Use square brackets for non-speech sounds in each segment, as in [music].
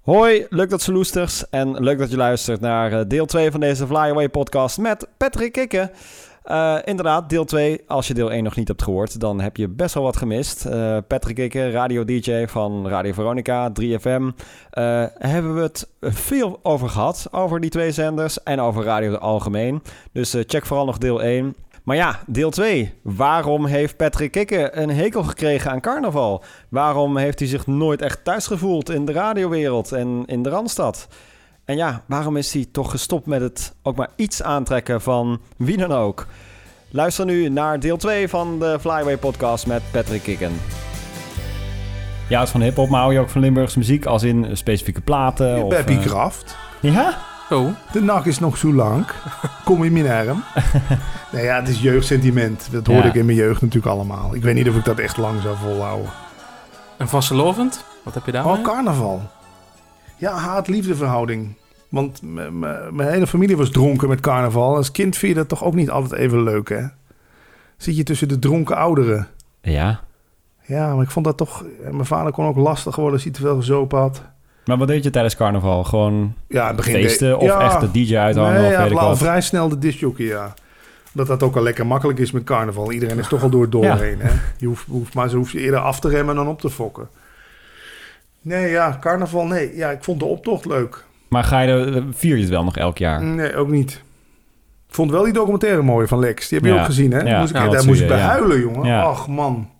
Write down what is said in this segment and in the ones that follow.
Hoi, leuk dat ze loesters en leuk dat je luistert naar eh, deel 2 van deze Flyaway podcast met Patrick Kikken. Uh, inderdaad, deel 2. Als je deel 1 nog niet hebt gehoord, dan heb je best wel wat gemist. Uh, Patrick Kikken, radio-dj van Radio Veronica, 3FM. Uh, hebben we het veel over gehad, over die twee zenders en over radio algemeen. Dus check vooral nog deel 1. Maar ja, deel 2. Waarom heeft Patrick Kikke een hekel gekregen aan carnaval? Waarom heeft hij zich nooit echt thuis gevoeld in de radiowereld en in de Randstad? En ja, waarom is hij toch gestopt met het ook maar iets aantrekken van wie dan ook? Luister nu naar deel 2 van de Flyway podcast met Patrick Kikken. Ja, het is van hip-hop, maar hou je ook van Limburgse muziek als in specifieke platen? Of, Beppie uh... Kraft. Ja? Oh. De nacht is nog zo lang. Kom in mijn arm. [laughs] nee, ja, het is jeugdsentiment. Dat hoorde Ja. ik in mijn jeugd natuurlijk allemaal. Ik weet niet of ik dat echt lang zou volhouden. En vastelovend? Wat heb je daar? Oh, carnaval. Ja, haat-liefde verhouding. Want mijn hele familie was dronken met carnaval. Als kind vind je dat toch ook niet altijd even leuk, hè? Zit je tussen de dronken ouderen. Ja. Ja, maar ik vond dat toch... Mijn vader kon ook lastig worden als hij te veel gezopen had. Maar wat deed je tijdens carnaval? Gewoon Ja, begin... feesten of ja. echt de DJ uithangen Nee, of ja, weet ik al wat? vrij snel de discjockey, ja. Dat dat ook al lekker makkelijk is met carnaval. Iedereen is toch al door het doorheen, hè? Je hoeft, hoeft maar ze hoeft je eerder af te remmen dan op te fokken. Nee, ja, carnaval, nee. Ja, ik vond de optocht leuk. Maar ga je de, vier je het wel nog elk jaar? Nee, ook niet. Ik vond wel die documentaire mooi van Lex. Die heb je Ja. ook gezien, hè? Ja. Moest ik, daar moest ik je, bij ja. huilen, jongen. Ach, man.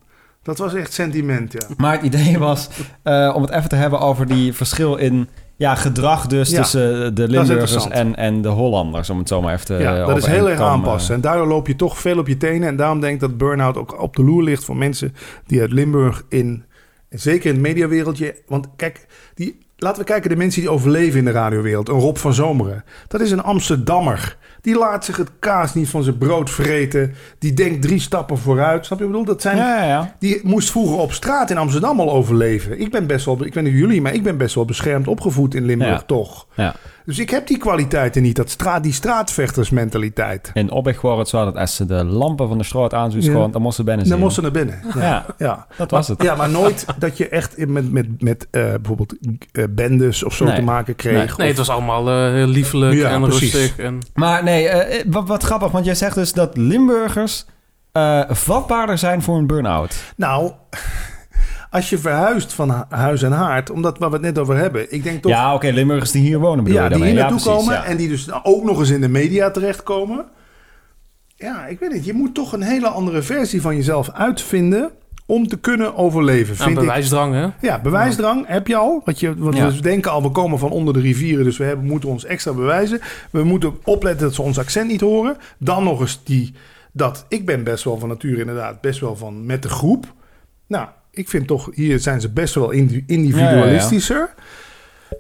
Dat was echt sentiment, ja. Maar het idee was eh, om het even te hebben over die verschil in ja, gedrag dus Ja, tussen de Limburgers en, en de Hollanders, om het zo maar even te Ja, dat is heel erg aanpassen. En daardoor loop je toch veel op je tenen. En daarom denk ik dat burn-out ook op de loer ligt voor mensen die uit Limburg in... Zeker in het mediawereldje. Want kijk, die, laten we kijken de mensen die overleven in de radiowereld. Een Rob van Zomeren. Dat is een Amsterdammer. Die laat zich het kaas niet van zijn brood vreten. Die denkt drie stappen vooruit. Snap je wat ik bedoel? Dat zijn... Ja, ja, ja. Die moest vroeger op straat in Amsterdam al overleven. Ik ben best wel, ik weet niet jullie, maar ik ben best wel beschermd opgevoed in Limburg, Ja. toch? ja. Dus ik heb die kwaliteiten niet, dat straat, die straatvechtersmentaliteit. In Opweg wordt het zo dat als ze de lampen van de straat Ja. gewoon, dan moesten ze binnen Dan zien. moest ze naar binnen. Ja. Ja, Ja. dat was het. Ja, maar nooit [laughs] dat je echt met, met, met eh, bijvoorbeeld eh, bendes of zo Nee. te maken kreeg. Nee. Nee, het was allemaal heel liefelijk Ja, en precies. rustig. En... Maar nee, eh, wat, wat grappig, want jij zegt dus dat Limburgers eh, vatbaarder zijn voor een burn-out. Nou, als je verhuist van hu- huis en haard, omdat waar we het net over hebben, ik denk toch... Ja, oké, Limburgers die hier wonen bedoel ja, je die hier naartoe precies, komen ja. en die dus ook nog eens in de media terechtkomen. Ja, ik weet het. Je moet toch een hele andere versie van jezelf uitvinden om te kunnen overleven, vind ik. bewijsdrang, hè? Ja, bewijsdrang heb je al. Want, je, want Ja. we denken al, we komen van onder de rivieren, dus we hebben, moeten ons extra bewijzen. We moeten opletten dat ze ons accent niet horen. Dan nog eens die, dat ik ben best wel van nature inderdaad best wel van met de groep. Nou, ik vind toch, hier zijn ze best wel indi- individualistischer.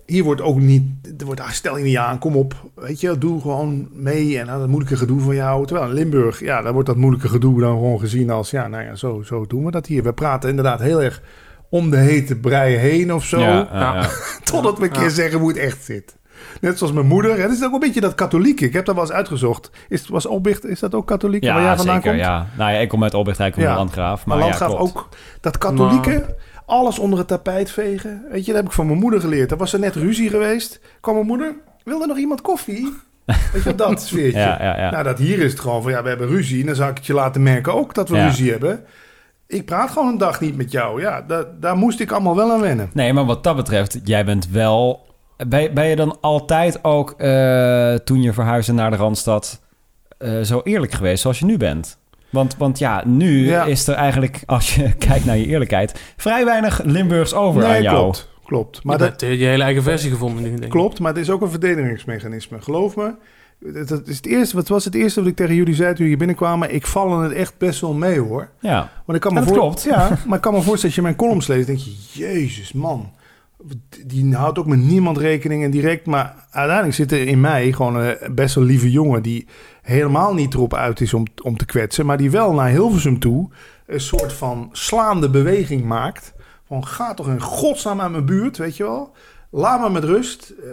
Hier wordt ook niet, er wordt, ah, stel je niet aan, kom op, weet je, doe gewoon mee en dat moeilijke gedoe van jou. Terwijl in Limburg, ja, daar wordt dat moeilijke gedoe dan gewoon gezien als, ja, nou ja, zo, zo doen we dat hier. We praten inderdaad heel erg om de hete brei heen of zo. Ja, ja, [laughs] Ja. ja. Totdat we een keer Ja. zeggen hoe het echt zit. Net zoals mijn moeder. Het is ook een beetje dat katholieke. Ik heb dat wel eens uitgezocht. Is, was Opbicht, is dat ook katholiek waar jij Ja, vandaan zeker. komt? Ja. Nou ja, ik kom uit Opweg, hij komt Ja. uit Landgraaf. Maar, Maar ja, Landgraaf ook dat katholieke, alles onder het tapijt vegen. Weet je, dat heb ik van mijn moeder geleerd. Er was er net ruzie geweest. Kwam mijn moeder, wilde nog iemand koffie? [laughs] Weet je, dat sfeertje. Ja, ja, ja. Nou, dat hier is het gewoon van, ja, we hebben ruzie. En dan zou ik het je laten merken ook dat we ruzie hebben. Ik praat gewoon een dag niet met jou. Ja, da- daar moest ik allemaal wel aan wennen. Nee, maar wat dat betreft, jij bent wel... Ben, ben je dan altijd ook, eh, toen je verhuisde naar de Randstad, eh, zo eerlijk geweest zoals je nu bent? Want, want ja, nu Ja. is er eigenlijk, als je [laughs] kijkt naar je eerlijkheid, vrij weinig Limburgs over aan jou. klopt. Klopt. Maar je dat, hebt eh, je hele eigen versie gevonden nu, denk ik. Klopt, maar het is ook een verdedigingsmechanisme. Geloof me. Het, het is het eerste, wat was het eerste wat ik tegen jullie zei toen jullie binnenkwamen? Ik val in het echt best wel mee hoor. Ja, Want ik kan me dat voor- klopt. Ja, maar ik kan me voorstellen, als je mijn columns leest, denk je, jezus man. Die houdt ook met niemand rekening en direct. Maar uiteindelijk zit er in mij gewoon een best wel lieve jongen die helemaal niet erop uit is om, om te kwetsen. Maar die wel naar Hilversum toe een soort van slaande beweging maakt. Van ga toch in godsnaam uit mijn buurt, weet je wel. Laat me met rust. Eh,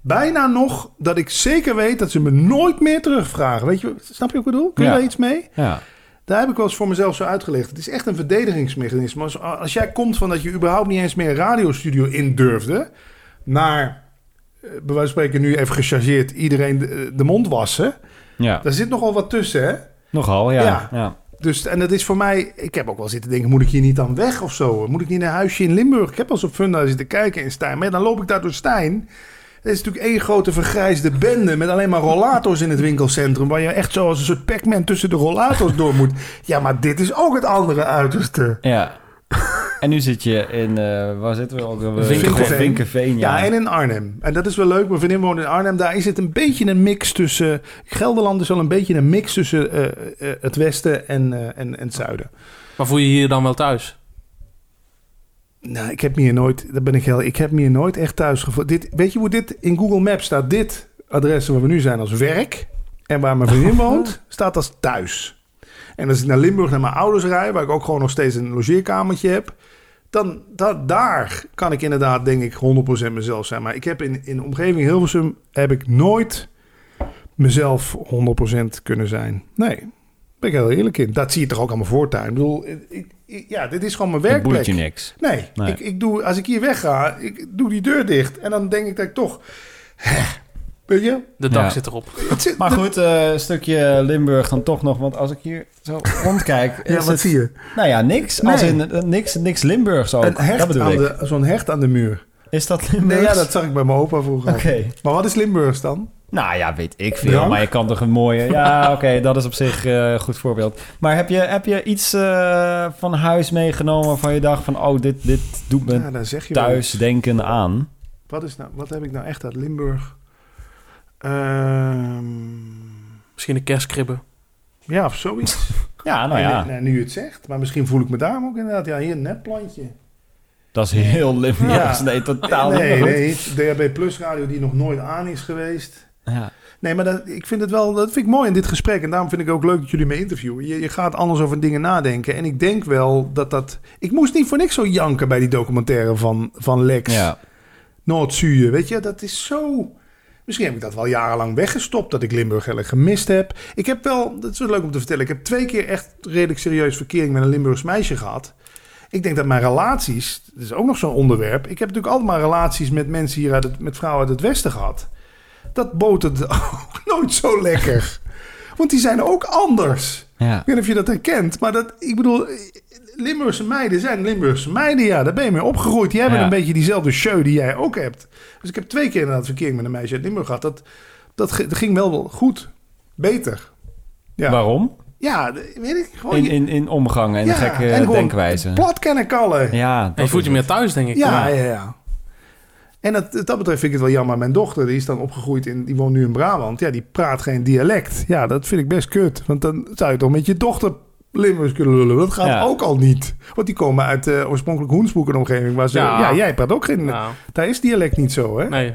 bijna nog dat ik zeker weet dat ze me nooit meer terugvragen. Weet je, snap je wat ik bedoel? Kun je Ja. daar iets mee? ja. Daar heb ik wel eens voor mezelf zo uitgelegd. Het is echt een verdedigingsmechanisme. Als, als jij komt van dat je überhaupt niet eens meer een radiostudio in durfde. naar, eh, bij wijze van spreken nu even gechargeerd, iedereen de, de mond wassen. Ja, Daar zit nogal wat tussen, hè? nogal, ja. Ja. ja. Dus, en dat is voor mij, ik heb ook wel zitten denken, moet ik hier niet aan weg of zo? Moet ik niet naar een huisje in Limburg? Ik heb al eens op Funda zitten kijken in Stijn. Maar dan loop ik daar door Stijn. Het is natuurlijk één grote vergrijsde bende met alleen maar rollators in het winkelcentrum. Waar je echt zo als een soort Pac-Man tussen de rollators door moet. Ja, maar dit is ook het andere uiterste. Ja. En nu zit je in, eh, waar zitten we ook? alweer? Vinkenveen. Vinkenveen, Ja. ja. en in Arnhem. En dat is wel leuk. Mijn vriendin woont in Arnhem. Daar is het een beetje een mix tussen... Gelderland is wel een beetje een mix tussen eh, eh, het westen en, eh, en, en het zuiden. Maar voel je je hier dan wel thuis? Nou, ik heb me hier nooit, dat ben ik heel, ik heb me hier nooit echt thuis gevoeld. Dit, weet je hoe dit in Google Maps staat? Dit adres waar we nu zijn als werk en waar mijn vriendin [laughs] woont, staat als thuis. En als ik naar Limburg naar mijn ouders rijd, waar ik ook gewoon nog steeds een logeerkamertje heb, dan dat, daar kan ik inderdaad denk ik 100% mezelf zijn. Maar ik heb in, in de omgeving Hilversum heb ik nooit mezelf 100% kunnen zijn. Nee, ben ik heel eerlijk in. Dat zie je toch ook aan mijn voortuin. Ik bedoel, ik- ja, dit is gewoon mijn Het boeit werkplek. je niks. Nee, Nee. Ik, ik doe, als ik hier wegga, ik doe die deur dicht. En dan denk ik dat ik toch... Weet je? De dag Ja. zit erop. [laughs] Zit, Maar goed, eh, een stukje Limburg dan toch nog. Want als ik hier zo [laughs] rondkijk... Ja, is wat het- zie je? Nou ja, niks. Nee. Als in, eh, niks, niks Limburgs ook. Een hecht aan ik. de, zo'n hecht aan de muur. Is dat Limburgs? Nee, ja, dat zag ik bij mijn opa vroeger. Oké. Maar wat is Limburgs dan? Nou ja, weet ik veel. Drank? Maar je kan toch een mooie... Ja, [laughs] oké, dat is op zich eh, een goed voorbeeld. Maar heb je, heb je iets eh, van huis meegenomen waarvan je dacht van... Oh, dit, dit doet me Ja, dan zeg je wel thuis denken aan? Wat, is nou, wat heb ik nou echt uit Limburg? Ehm, Misschien een kerstkribbe. ja, of zoiets. [laughs] Ja, nou ja. Nee, nu je het zegt. Maar misschien voel ik me daarom ook inderdaad. Ja, hier een netplantje. Dat is heel Limburgs. Ja. Nee, totaal nee, niet. nee, DHB Plus radio die nog nooit aan is geweest. Ja. Nee, maar dat, ik vind het wel, dat vind ik mooi in dit gesprek. En daarom vind ik ook leuk dat jullie me interviewen. Je, je gaat anders over dingen nadenken. En ik denk wel dat dat... Ik moest niet voor niks zo janken bij die documentaire van, van Lex. ja. Noord-Zuur, weet je, dat is zo... Misschien heb ik dat wel jarenlang weggestopt, dat ik Limburg heel erg gemist heb. Ik heb wel, dat is wel leuk om te vertellen, ik heb twee keer echt redelijk serieus verkering met een Limburgs meisje gehad. Ik denk dat mijn relaties, dat is ook nog zo'n onderwerp. Ik heb natuurlijk altijd maar relaties met mensen hier uit het, met vrouwen uit het Westen gehad. Dat botert [laughs] ook nooit zo lekker. Want die zijn ook anders. ja. Ik weet niet of je dat herkent, maar dat, ik bedoel, Limburgse meiden zijn Limburgse meiden, ja, daar ben je mee opgegroeid. Die hebben Ja. een beetje diezelfde show die jij ook hebt. Dus ik heb twee keer inderdaad verkering met een meisje uit Limburg gehad. Dat, dat, ging wel wel goed. Beter. Ja, Waarom? ja weet ik. Gewoon In, in, in omgang en ja, gekke en denkwijze. Plat kennen kallen. Ja, je voelt je meer thuis, denk ik. Ja, ja, ja. En dat, dat betreft vind ik het wel jammer. Mijn dochter, die is dan opgegroeid in, die woont nu in Brabant. Ja, die praat geen dialect. Ja, dat vind ik best kut. Want dan zou je toch met je dochter Limburgs kunnen lullen. Dat gaat Ja. ook al niet. Want die komen uit uh, oorspronkelijk Hoensbroek en omgeving. Waar ze, ja. Ja. jij praat ook geen... Nou, Daar is dialect niet zo, hè? nee.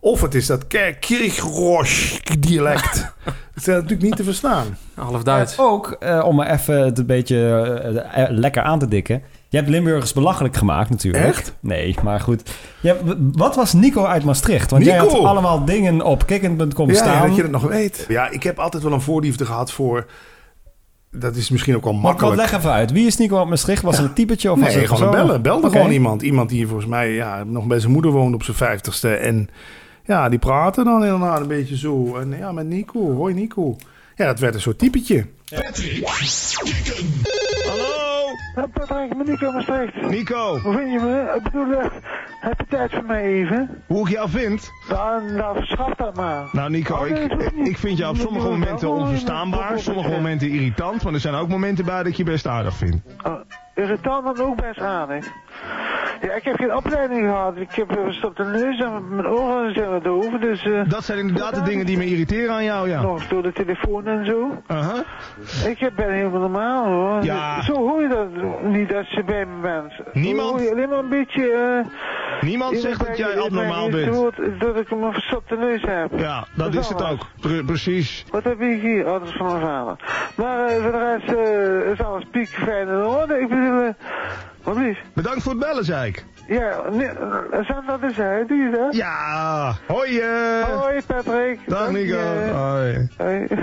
Of het is dat Ker- Kirchrosch dialect. [laughs] dat is natuurlijk niet te verstaan. Half Duits. Ook, eh, om maar even het een beetje eh, eh, lekker aan te dikken. Je hebt Limburgers belachelijk gemaakt natuurlijk. Echt? Nee, maar goed. Je hebt- wat was Nico uit Maastricht? Want jij had allemaal dingen op kikken.com Ja, staan. dat je dat nog weet. Ja, ik heb altijd wel een voorliefde gehad voor... Dat is misschien ook wel Maar wat, makkelijk. leg even uit. Wie is Nico uit Maastricht? Was het een typetje of was Nee, het gewoon zo? bellen. Belde gewoon iemand. Iemand die volgens mij ja, nog bij zijn moeder woonde op zijn vijftigste. En ja, die praten dan inderdaad een beetje zo. En ja, met Nico. Hoi Nico. Ja, dat werd een soort typetje. Hallo, Patrick, met Nico Maastricht. Nico. Hoe vind je me? Ik bedoel, eh, heb je tijd voor mij even? Hoe ik jou vind? Nou, nou verschaf dat maar. Nou Nico, Oh, nee, ik, ik vind jou op sommige momenten onverstaanbaar, sommige momenten irritant, maar er zijn ook momenten bij dat ik je best aardig vind. Oh, irritant en ook best aardig. Ja, ik heb geen opleiding gehad. Ik heb uh, op de neus en mijn oren zijn wat doof. Dus eh, Dat zijn inderdaad de dingen die me irriteren aan jou, ja. nog door de telefoon en zo. Uh-huh. Ik ben helemaal normaal hoor. Ja. Zo hoor je dat niet als je bij me bent. Niemand- Hoor je alleen maar een beetje... eh, Niemand zegt dat jij abnormaal bent. bent. Dat ik een verstopte neus heb. Ja, dat is het ook. Pre- precies. Wat heb ik hier? Oh, dat is van mijn vader. Maar eh, voor de rest eh, is alles piek fijn in orde. Ik bedoel, uh, wat lief. Bedankt voor het bellen, zei ik. Ja, nee, uh, zet dat eens uit. Doe je dat? Ja, hoi eh. Hoi Patrick. Dag Dank Nico. je. Hoi. Hoi. [laughs]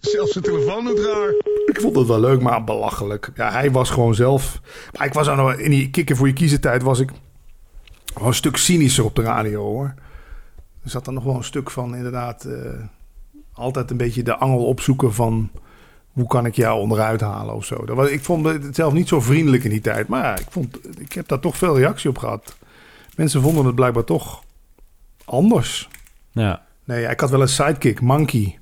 Zelfs de telefoon doet raar. Ik vond het wel leuk, maar belachelijk. Ja, hij was gewoon zelf... Maar ik was ook nog... In die kikker voor je kiezertijd was ik... Wel een stuk cynischer op de radio, hoor. Er zat dan nog wel een stuk van, inderdaad... eh, altijd een beetje de angel opzoeken van... Hoe kan ik jou onderuit halen of zo. Dat was, ik vond het zelf niet zo vriendelijk in die tijd. Maar ja, ik, vond, ik heb daar toch veel reactie op gehad. Mensen vonden het blijkbaar toch anders. Ja. Nee, ik had wel een sidekick, Monkey.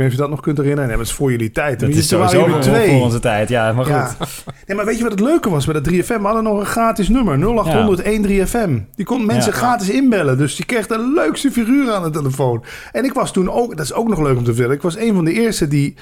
Weet of je dat nog kunt herinneren. Nee, maar dat is voor jullie tijd. Dat is sowieso voor, twee. voor onze tijd. Ja, maar goed. Ja. Nee, maar weet je wat het leuke was bij dat 3FM? We hadden nog een gratis nummer, 0800 13FM. Die kon mensen Ja. gratis inbellen. Dus je kreeg de leukste figuur aan de telefoon. En ik was toen ook, dat is ook nog leuk om te vertellen. Ik was een van de eerste die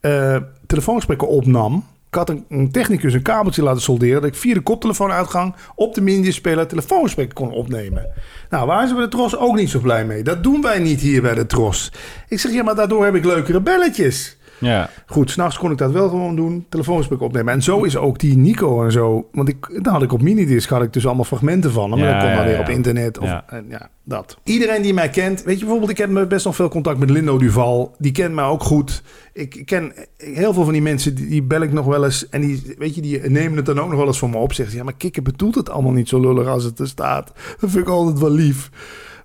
eh, telefoongesprekken opnam. Ik had een, technicus een kabeltje laten solderen. Dat ik via de koptelefoonuitgang op de mini-speler telefoongesprekken kon opnemen. Nou, waren ze bij de Tros ook niet zo blij mee. Dat doen wij niet hier bij de Tros. Ik zeg, ja, maar daardoor heb ik leukere belletjes. Ja. Goed, s'nachts kon ik dat wel gewoon doen. Telefoongesprek opnemen. En zo is ook die Nico en zo. Want ik, dan had ik op minidisc had ik dus allemaal fragmenten van hem. Ja, en dat kon dan ja, weer op internet. Of, en ja, dat. Iedereen die mij kent. Weet je, bijvoorbeeld, ik heb best nog veel contact met Lindo Duval. Die kent mij ook goed. Ik ik ken heel veel van die mensen, die, die bel ik nog wel eens. En die, weet je, die nemen het dan ook nog wel eens voor me op. Zeggen ze, ja, maar Kikker bedoelt het allemaal niet zo lullig als het er staat. Dat vind ik altijd wel lief.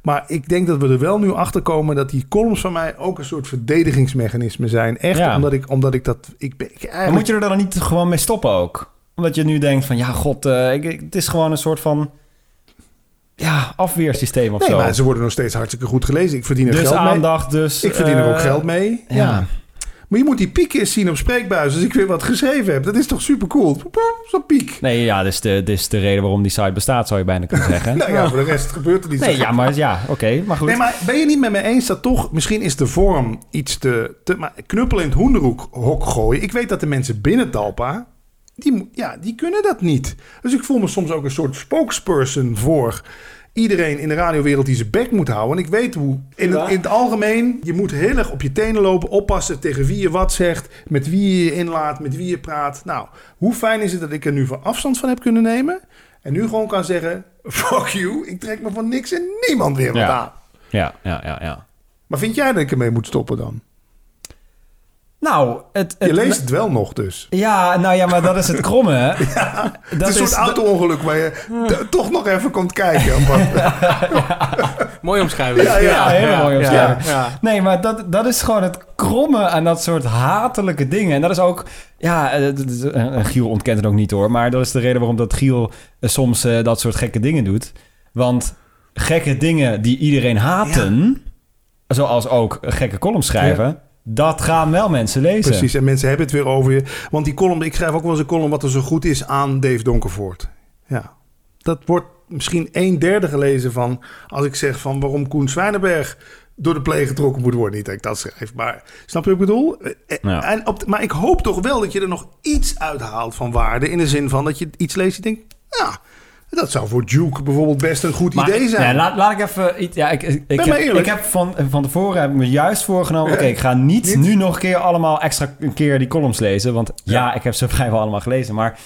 Maar ik denk dat we er wel nu achter komen dat die columns van mij ook een soort verdedigingsmechanisme zijn. Echt, Ja. omdat, ik, omdat ik dat. Ik, ik Maar eigenlijk, moet je er dan niet gewoon mee stoppen ook? Omdat je nu denkt van, ja, god, eh, ik, het is gewoon een soort van... Ja, afweersysteem of Nee, zo. maar ze worden nog steeds hartstikke goed gelezen. Ik verdien er dus geld mee. aandacht, dus... Ik verdien er ook eh, geld mee. Ja. Ja. Maar je moet die piek eens zien op spreekbuis. Als ik weer wat geschreven heb. Dat is toch super cool. Zo'n piek. Nee, ja, dit is, de, dit is de reden waarom die site bestaat, zou je bijna kunnen [laughs] zeggen. Nou ja, voor de rest gebeurt er niet Nee, zo ja, maar ja, oké, maar goed. Nee, maar ben je niet met me eens dat toch... Misschien is de vorm iets te... te maar knuppel in het hoenderhoek hok gooien. Ik weet dat de mensen binnen Talpa... Die, ja, die kunnen dat niet. Dus ik voel me soms ook een soort spokesperson voor... Iedereen in de radiowereld die zijn bek moet houden. En ik weet hoe. In het, in het algemeen, je moet heel erg op je tenen lopen. Oppassen tegen wie je wat zegt. Met wie je je inlaat. Met wie je praat. Nou, hoe fijn is het dat ik er nu van afstand van heb kunnen nemen. En nu gewoon kan zeggen: [laughs] Fuck you. Ik trek me van niks en niemand weer wat Ja. aan. Ja, ja, ja, ja. Maar vind jij dat ik ermee moet stoppen dan? Nou, het... het Je leest het wel nog dus. Ja, nou ja, maar dat is het kromme, hè? [laughs] Het is een soort auto-ongeluk waar je t- toch nog even komt kijken. [laughs] Mooi omschrijving. Ja, ja. Ja, hele mooie omschrijving. ja, ja. Nee, maar dat, dat is gewoon het kromme aan dat soort hatelijke dingen. En dat is ook... Ja, eh, d- eh, Giel ontkent het ook niet hoor. Maar dat is de reden waarom dat Giel eh, soms eh, dat soort gekke dingen doet. Want gekke dingen die iedereen haten... Zoals ook gekke columns schrijven... Dat gaan wel mensen lezen. Precies, en mensen hebben het weer over je. Want die column, ik schrijf ook wel eens een column wat er zo goed is aan Dave Donkervoort. Ja, dat wordt misschien een derde gelezen van als ik zeg van waarom Koen Zwijnenberg door de pleeg getrokken moet worden. Niet dat ik dat schrijf, maar snap je wat ik bedoel? Eh, eh, Ja. En op, maar ik hoop toch wel dat je er nog iets uithaalt van waarde. In de zin van dat je iets leest en denkt, ja, dat zou voor Duke bijvoorbeeld best een goed Maar, idee zijn. nee, laat, laat ik even... iets- Ja, ik, ik, heb, ik heb van, van tevoren heb ik me juist voorgenomen... Ja. Oké, ik ga niet, Niet? nu nog een keer allemaal extra een keer die columns lezen. Want ja, ik heb ze [laughs] vrijwel allemaal gelezen. Maar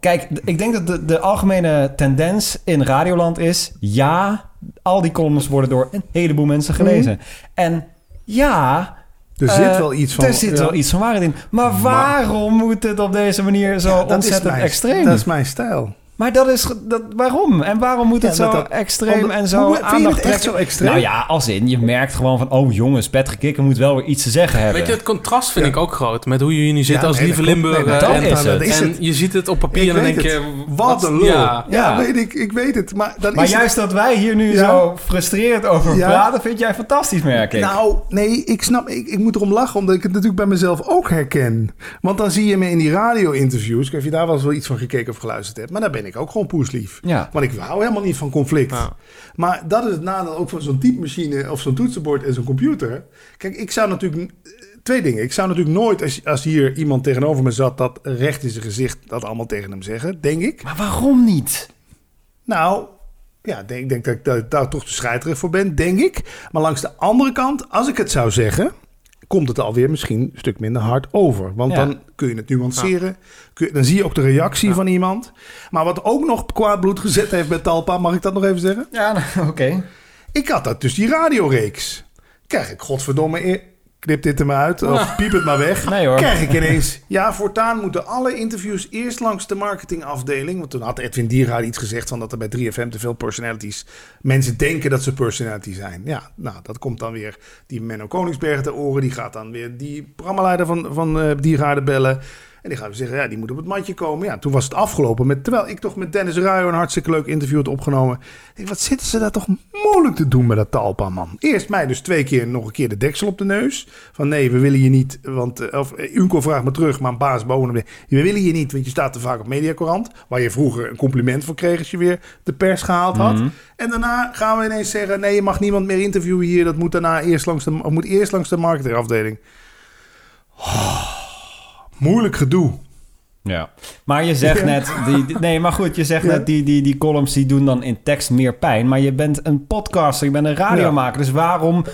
kijk, ik denk dat de, de algemene tendens in Radioland is... Ja, al die columns worden door een heleboel mensen gelezen. En ja... er eh, zit wel iets van... Er zit ja. wel iets van waarheid in. Maar waarom moet het op deze manier zo Ja, ontzettend mijn- extreem? Dat is mijn stijl. Maar dat is... Dat, waarom? En waarom moet het Ja, zo dat- extreem en zo Hoe- vind je aandacht het echt trekken? zo extreem? Nou ja, als in, je merkt gewoon van... Oh jongens, Patrick Kikker moet wel weer iets te zeggen hebben. Weet je, het contrast vind Ja. ik ook groot. Met hoe je hier nu zit Ja, als nee, lieve. Limburg. Nee, dat en, is het. is en je ziet het op papier Ik en denk het. je... Wat een lul. Ja, Ja, Ja. weet ik, ik weet het. Maar, dan maar is het- juist dat wij hier nu Ja. zo frustreerd over Ja. praten... vind jij fantastisch, merk ik. Nou, nee, ik snap, ik, ik moet erom lachen, omdat ik het natuurlijk bij mezelf ook herken. Want dan zie je me in die radio-interviews, ik weet je daar wel eens wel iets van gekeken of geluisterd hebt, maar daar ben ik ook gewoon poeslief. ja. Want ik hou helemaal niet van conflict. Ja. Maar dat is het nadeel ook van zo'n typemachine of zo'n toetsenbord en zo'n computer. Kijk, ik zou natuurlijk... eh, Twee dingen. Ik zou natuurlijk nooit, als, als hier iemand tegenover me zat... dat recht in zijn gezicht dat allemaal tegen hem zeggen, denk ik. Maar waarom niet? Nou, ja, ik denk, denk dat ik daar, daar toch de scheiterig voor ben, denk ik. Maar langs de andere kant, als ik het zou zeggen, komt het alweer misschien een stuk minder hard over. Want Ja. dan kun je het nuanceren. Kun je- dan zie je ook de reactie van iemand. Maar wat ook nog kwaad bloed gezet heeft bij Talpa, mag ik dat nog even zeggen? Ja, [laughs] oké. Ik had dat dus die radioreeks. Krijg ik godverdomme... knip dit er maar uit of piep het maar weg. Nee hoor. Krijg ik ineens, ja, voortaan moeten alle interviews eerst langs de marketingafdeling. Want toen had Edwin Diergaard iets gezegd van dat er bij 3FM te veel personalities... Mensen denken dat ze personality zijn. Ja, nou, dat komt dan weer die Menno Koningsberg te oren. Die gaat dan weer die programmaleider van, van eh Diergaarden bellen. En die gaan we zeggen, ja, die moet op het mandje komen. Ja, toen was het afgelopen. Met, terwijl ik toch met Dennis Ruijer een hartstikke leuk interview had opgenonomen. Ik denk, wat zitten ze daar toch moeilijk te doen met dat Talpa, man. Eerst mij dus twee keer nog een keer de deksel op de neus. Van nee, we willen je niet, want... eh, Of eh, Unco vraagt me terug, maar een baas boven. We willen je niet, want je staat te vaak op Mediacorant. Waar je vroeger een compliment voor kreeg als je weer de pers gehaald had. Mhm. En daarna gaan we ineens zeggen... nee, je mag niemand meer interviewen hier. Dat moet daarna eerst langs de, moet eerst langs de marketingafdeling. Oh, moeilijk gedoe. Ja. Maar je zegt net, die, die- nee, maar goed, je zegt Ja. net, die, die, die columns die doen dan in tekst meer pijn. Maar je bent een podcaster, je bent een radiomaker. Dus waarom,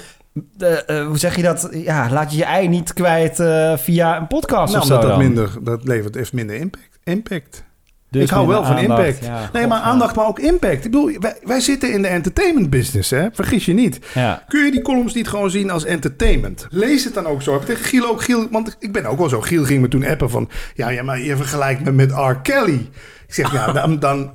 eh, eh, hoe zeg je dat? Ja, laat je je ei niet kwijt eh, via een podcast Nou, of zo omdat dat dan? minder, dat levert heeft minder impact. impact. Dus ik hou wel van aandacht. impact. Ja, nee, maar aandacht, maar ook impact. Ik bedoel, wij, wij zitten in de entertainment business, hè? Vergis je niet. Ja. Kun je die columns niet gewoon zien als entertainment? Lees het dan ook zo. Ik tegen Giel ook, Giel, want ik ben ook wel zo. Giel ging me toen appen van, ja, ja maar je vergelijkt me met R. Kelly. Ik zeg, ja, dan, dan,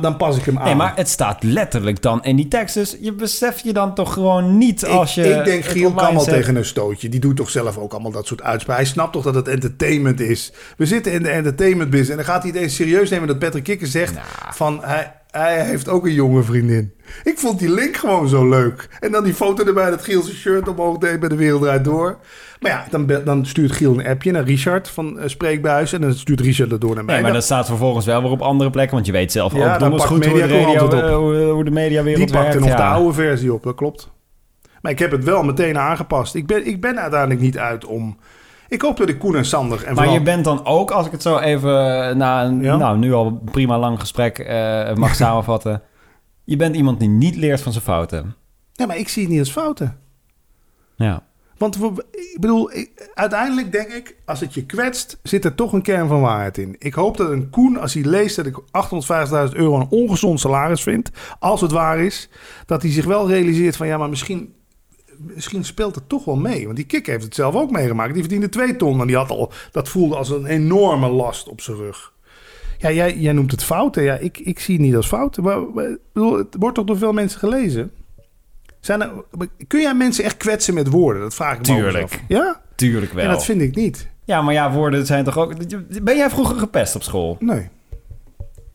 dan pas ik hem aan. Nee, maar het staat letterlijk dan in die tekst. Dus je beseft je dan toch gewoon niet als je... ik, ik denk, Giel kan wel tegen een stootje. Die doet toch zelf ook allemaal dat soort uitspraken. Hij snapt toch dat het entertainment is. We zitten in de entertainment business. En dan gaat hij het eens serieus nemen dat Patrick Kikker zegt... van hij, hij heeft ook een jonge vriendin. Ik vond die link gewoon zo leuk. En dan die foto erbij dat Giel zijn shirt omhoog deed bij de Wereld Draait Door. Maar ja, dan, dan stuurt Giel een appje naar Richard van uh, Spreekbuis. En dan stuurt Richard dat door naar mij. Nee, maar dat staat vervolgens wel weer op andere plekken. Want je weet zelf Ja, ook dan pakt goed hoe de, radio, het op. eh, hoe, hoe de mediawereld Die pakte nog de oude versie op, dat klopt. Maar ik heb het wel meteen aangepast. Ik ben, ik ben uiteindelijk niet uit om... Ik hoop dat ik Koen en Sander... En Maar vooral- je bent dan ook, als ik het zo even eh, na een Ja? nou, nu al prima lang gesprek eh, mag [laughs] samenvatten. Je bent iemand die niet leert van zijn fouten. Nee, maar ik zie het niet als fouten. Ja. Want we, ik bedoel, ik- uiteindelijk denk ik, als het je kwetst, zit er toch een kern van waarheid in. Ik hoop dat een Koen, als hij leest dat ik 850.000 euro een ongezond salaris vind, als het waar is, dat hij zich wel realiseert van ja, maar misschien, misschien speelt het toch wel mee. Want die kick heeft het zelf ook meegemaakt. Die verdiende twee ton en die had al, dat voelde als een enorme last op zijn rug. Ja, jij, jij noemt het fouten. Ja, ik, ik zie het niet als fouten. Maar, maar, ik bedoel, het wordt toch door veel mensen gelezen? Zijn er, kun jij mensen echt kwetsen met woorden? Dat vraag ik me Tuurlijk. af. Ja? Tuurlijk wel. Ja, dat vind ik niet. Ja, maar ja, woorden zijn toch ook... Ben jij vroeger gepest op school? Nee.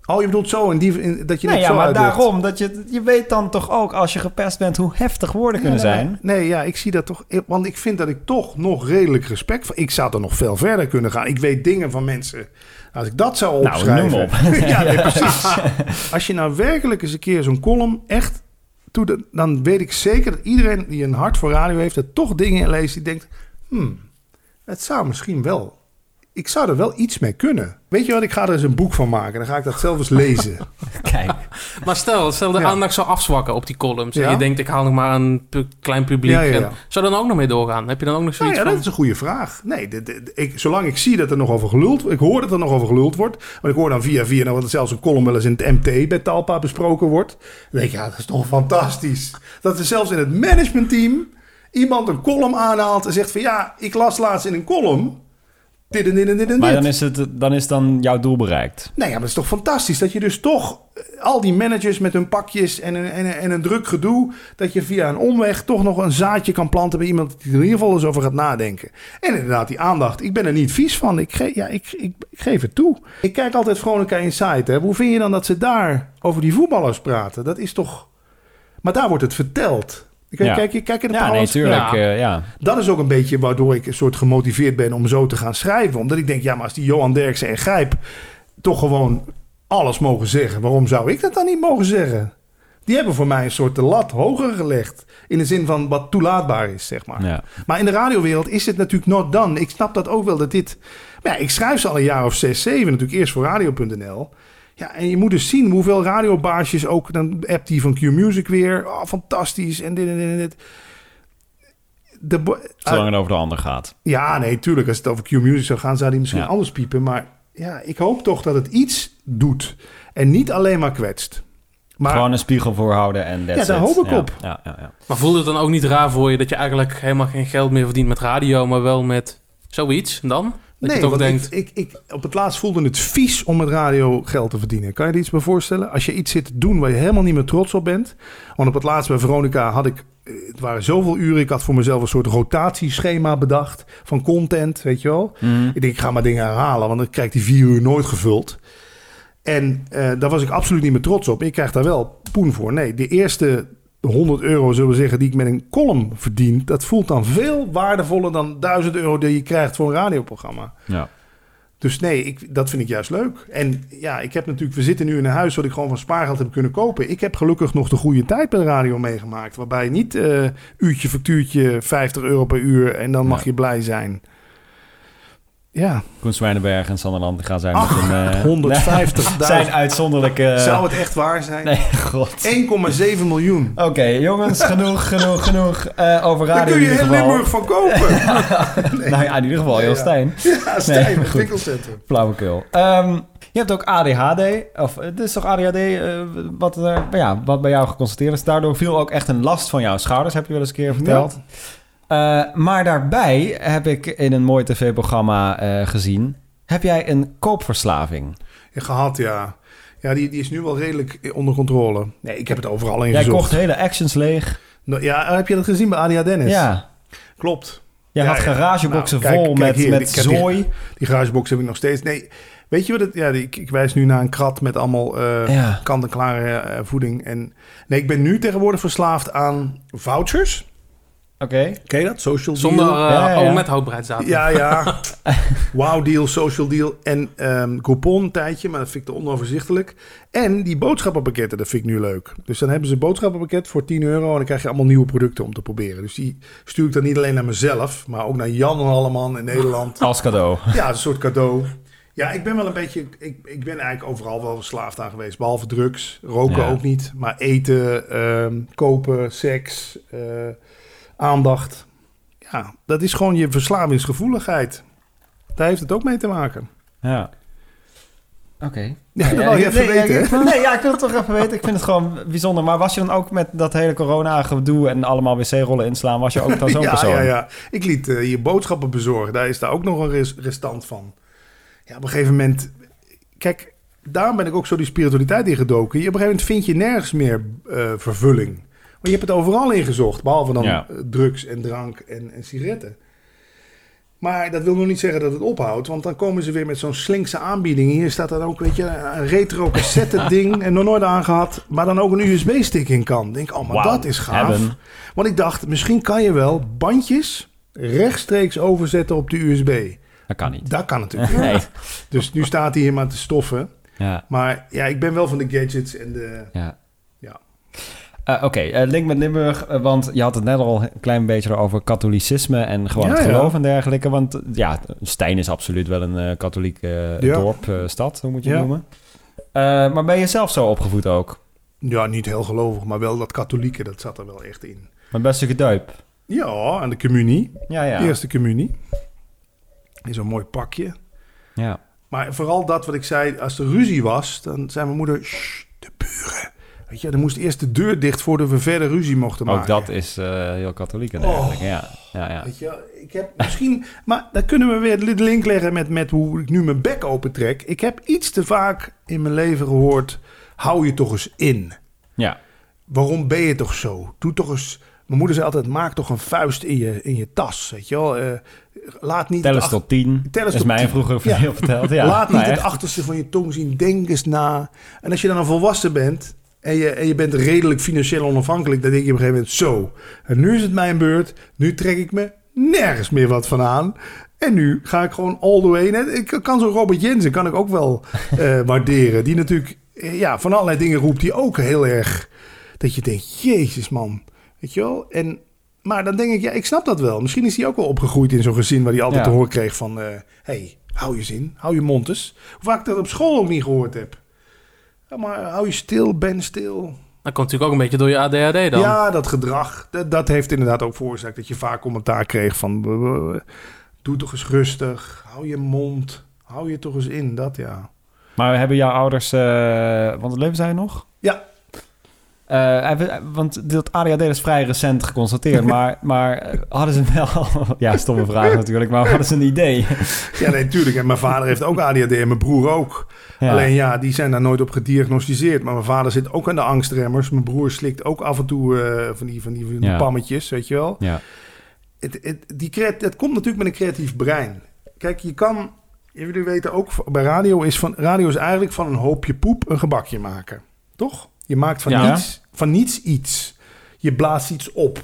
Oh, je bedoelt zo in die, in, dat je Nee, ja, zo maar daarom. Dat je, je weet dan toch ook, als je gepest bent, hoe heftig woorden kunnen nee, zijn. Nee, ja, ik zie dat toch. Want ik vind dat ik toch nog redelijk respect voor. Ik zou er nog veel verder kunnen gaan. Ik weet dingen van mensen. Als ik dat zou Nou, opschrijven. noem op. [laughs] [laughs] ja, nee, precies. Als je nou werkelijk eens een keer zo'n column echt doet, dan weet ik zeker dat iedereen die een hart voor radio heeft, er toch dingen in leest die denkt: hmm, het zou misschien wel. Ik zou er wel iets mee kunnen. Weet je wat? Ik ga er eens een boek van maken. Dan ga ik dat zelf eens lezen. [laughs] Kijk, Maar stel, stel de Ja. aandacht zou afzwakken op die columns. Ja. En je denkt, ik haal nog maar een pu- klein publiek. Ja. En zou dan ook nog mee doorgaan? Heb je dan ook nog Nou zoiets ja, van... dat is een goede vraag. Nee, de- de- de- ik, zolang ik zie dat er nog over geluld wordt, ik hoor dat er nog over geluld wordt, want ik hoor dan via via nou, dat zelfs een column wel eens in het MT bij Talpa besproken wordt, dan denk ik, ja, dat is toch fantastisch. Dat er zelfs in het managementteam iemand een column aanhaalt en zegt van ja, ik las laatst in een column maar dan is, het, dan is dan jouw doel bereikt. Nee, ja, maar het is toch fantastisch dat je dus toch eh, al die managers met hun pakjes en een, en, een, en een druk gedoe, dat je via een omweg toch nog een zaadje kan planten bij iemand die er in ieder geval eens over gaat nadenken. En inderdaad, die aandacht, ik ben er niet vies van. Ik, ge, ja, ik, ik, ik geef het toe. Ik kijk altijd Veronica Insight. Hè. Hoe vind je dan dat ze daar over die voetballers praten? Dat is toch... Maar daar wordt het verteld. Kijk, Ja. kijk, kijk in de Ja, nee, Pauwels- tuurlijk. Ja. eh, ja. dat is ook een beetje waardoor ik een soort gemotiveerd ben om zo te gaan schrijven. Omdat ik denk, ja, maar als die Johan Derksen en Grijp toch gewoon alles mogen zeggen, waarom zou ik dat dan niet mogen zeggen? Die hebben voor mij een soort de lat hoger gelegd. In de zin van wat toelaatbaar is, zeg maar. Ja. Maar in de radiowereld is het natuurlijk not done. Ik snap dat ook wel dat dit. Maar ja, ik schrijf ze al een jaar of zes, zeven natuurlijk eerst voor radio.nl. Ja, en je moet dus zien hoeveel radiobaasjes ook. Dan appt die van Q Music weer. Oh, fantastisch. En dit en dit en dit. De, Zolang het over de ander gaat. ja, nee, tuurlijk. Als het over Q-Music zou gaan, zou die misschien Ja. anders piepen. Maar ja, ik hoop toch dat het iets doet. En niet alleen maar kwetst. Maar Gewoon een spiegel voorhouden en that's Ja, daar hoop ik Ja, op. Ja, ja, ja. Maar voelde het dan ook niet raar voor je dat je eigenlijk helemaal geen geld meer verdient met radio, maar wel met zoiets? En dan? Dat nee, je toch want denkt, ik, ik, ik, op het laatst voelde het vies om met radio geld te verdienen. Kan je er iets bij voorstellen? Als je iets zit te doen waar je helemaal niet meer trots op bent. Want op het laatst bij Veronica had ik... eh, Het waren zoveel uren. Ik had voor mezelf een soort rotatieschema bedacht. Van content, weet je wel. Mhm. Ik denk, ik ga maar dingen herhalen. Want dan krijg ik die vier uur nooit gevuld. En eh, daar was ik absoluut niet meer trots op. Ik krijg daar wel poen voor. Nee, de eerste 100 euro, zullen we zeggen, die ik met een column verdien... dat voelt dan veel waardevoller dan 1000 euro die je krijgt voor een radioprogramma. ja. Dus nee, ik, dat vind ik juist leuk. En ja, ik heb natuurlijk, we zitten nu in een huis wat ik gewoon van spaargeld heb kunnen kopen. Ik heb gelukkig nog de goede tijd bij de radio meegemaakt. Waarbij niet eh, uurtje, factuurtje, 50 euro per uur en dan mag Ja. je blij zijn. Ja, Koen Zwijnenberg en Sander Land gaan zijn Ach, met een... eh, 150.000. [laughs] zijn uitzonderlijke... Zou het echt waar zijn? Nee, [laughs] god. 1,7 miljoen. Oké, jongens, genoeg, genoeg, genoeg eh, over Daar radio kun je in ieder heel. Limburg van kopen. [laughs] Nou ja, in ieder geval, heel Ja. Stijn. ja, Stijn, Nee, winkelcentrum. Flauwekul. Ehm, je hebt ook ADHD. Of het is toch ADHD eh, wat, ja, wat bij jou geconstateerd is. Daardoor viel ook echt een last van jouw schouders, heb je wel eens een keer verteld. Eh, maar daarbij heb ik in een mooi tv-programma eh, gezien... heb jij een koopverslaving. Gehad, ja. Ja, die, die is nu wel redelijk onder controle. Nee, ik heb het overal in Jij kocht hele actions leeg. Nou, ja, heb je dat gezien bij ADA Dennis? Ja, Klopt. jij Ja, had garageboxen Nou, vol kijk met, hier, met die- zooi. Die garagebox heb ik nog steeds. Nee, weet je wat het... Ja, die- ik, ik wijs nu naar een krat met allemaal eh Ja. kant-en-klare voeding. En, nee, ik ben nu tegenwoordig verslaafd aan vouchers. Oké. Ken je dat? Social zonder, deal. eh, Ja, ja, ja. oh, met houdbaarheidsdatum. Ja, ja. [laughs] wow deal, social deal en ehm coupon tijdje, maar dat vind ik te onoverzichtelijk. En die boodschappenpakketten, dat vind ik nu leuk. Dus dan hebben ze een boodschappenpakket voor 10 euro en dan krijg je allemaal nieuwe producten om te proberen. Dus die stuur ik dan niet alleen naar mezelf, maar ook naar Jan Halleman in Nederland. [laughs] Als cadeau. Ja, een soort cadeau. Ja, ik ben wel een beetje. Ik, ik ben eigenlijk overal wel verslaafd aan geweest. Behalve drugs. Roken Ja. ook niet. Maar eten, ehm, kopen, seks, eh, aandacht. Ja, dat is gewoon je verslavingsgevoeligheid. Daar heeft het ook mee te maken. Ja. Oké. Ja, dat wil je even nee, weten. ja, ik- nee, ja, ik wil het toch even weten. Ik vind het gewoon bijzonder. Maar was je dan ook met dat hele corona-gedoe en allemaal wc-rollen inslaan, was je ook dan zo'n [laughs] ja, persoon? ja, ja. Ik liet eh, hier boodschappen bezorgen. Daar is daar ook nog een res- restant van. Ja, op een gegeven moment... Kijk, daarom ben ik ook zo die spiritualiteit ingedoken. Je, op een gegeven moment vind je nergens meer eh, vervulling. Maar je hebt het overal ingezocht. Behalve dan Ja. eh, drugs en drank en, en sigaretten. Maar dat wil nog niet zeggen dat het ophoudt. Want dan komen ze weer met zo'n slinkse aanbieding. Hier staat dan ook, weet je, een retro cassette [laughs] ding. En nog nooit aangehad. Maar dan ook een USB-stick in kan. Ik Denk, oh, maar dat is gaaf. Want ik dacht, misschien kan je wel bandjes rechtstreeks overzetten op de USB. Dat kan niet. Dat kan natuurlijk [laughs] niet. Nee. Dus nu staat hij hier maar te stoffen. Ja, Maar ja, ik ben wel van de gadgets en de... ja. Ja. Eh, Oké, eh, link met Limburg, eh, want je had het net al een klein beetje over katholicisme en gewoon Ja, het ja. geloof en dergelijke. Want ja, Stijn is absoluut wel een katholiek eh, Ja. dorp, stad, hoe moet je het noemen. Maar ben je zelf zo opgevoed ook? Ja, niet heel gelovig, maar wel dat katholieke, dat zat er wel echt in. Mijn beste geduip. Ja, aan de communie. Ja, ja. Eerste communie. In zo'n mooi pakje. ja. Maar vooral dat wat ik zei, als er ruzie was, dan zei mijn moeder, "Sst, de buren. Weet je, dan moest eerst de deur dicht voordat we verder ruzie mochten maken. Ook dat is eh, heel katholiek en Oh. Ja, ja, ja. Weet je, ik heb misschien, maar dan kunnen we weer de link leggen met, met hoe ik nu mijn bek opentrek. Ik heb iets te vaak in mijn leven gehoord, hou je toch eens in. Ja, Waarom ben je toch zo? Doe toch eens, mijn moeder zei altijd, maak toch een vuist in je, in je tas, weet je wel. Eh, laat niet tel eens tot tien. Tel eens is tot mij tien. vroeger Ja. veel verteld. Ja, Laat niet het achterste van je tong zien. Denk eens na. En als je dan een volwassen bent en je, en je bent redelijk financieel onafhankelijk, dan denk je op een gegeven moment zo. En nu is het mijn beurt. Nu trek ik me nergens meer wat van aan. En nu ga ik gewoon all the way. Ik kan zo'n Robert Jensen kan ik ook wel [laughs] eh, waarderen. Die natuurlijk eh, ja, van allerlei dingen roept die ook heel erg... Dat je denkt, jezus man. Weet je wel? En, maar dan denk ik, ja, ik snap dat wel. Misschien is hij ook wel opgegroeid in zo'n gezin... waar hij altijd Ja. te horen kreeg van... eh, hey, hou je zin, hou je mond eens. Hoe vaak ik dat op school ook niet gehoord heb. Ja, maar hou je stil, ben stil. Dat komt natuurlijk ook een beetje door je ADHD dan. Ja, dat gedrag, dat, dat heeft inderdaad ook veroorzaakt... dat je vaak commentaar kreeg van... doe toch eens rustig, hou je mond, hou je toch eens in, dat ja. Maar hebben jouw ouders... eh want leven zij nog? Ja, Eh, want dat ADHD is vrij recent geconstateerd, [laughs] maar, maar eh, hadden ze wel... [laughs] ja, stomme vraag natuurlijk, maar hadden ze een idee? Ja, nee, tuurlijk. En mijn vader heeft ook ADHD en mijn broer ook. Ja. Alleen ja, die zijn daar nooit op gediagnosticeerd. Maar mijn vader zit ook aan de angstremmers. Mijn broer slikt ook af en toe eh, van die, van die, van die Ja. pammetjes, weet je wel. Ja. Het, het, die creat, het komt natuurlijk met een creatief brein. Kijk, je kan... Jullie weten ook, bij radio is, van, radio is eigenlijk van een hoopje poep een gebakje maken. Toch? Je maakt van, Ja. niets, van niets iets. Je blaast iets op.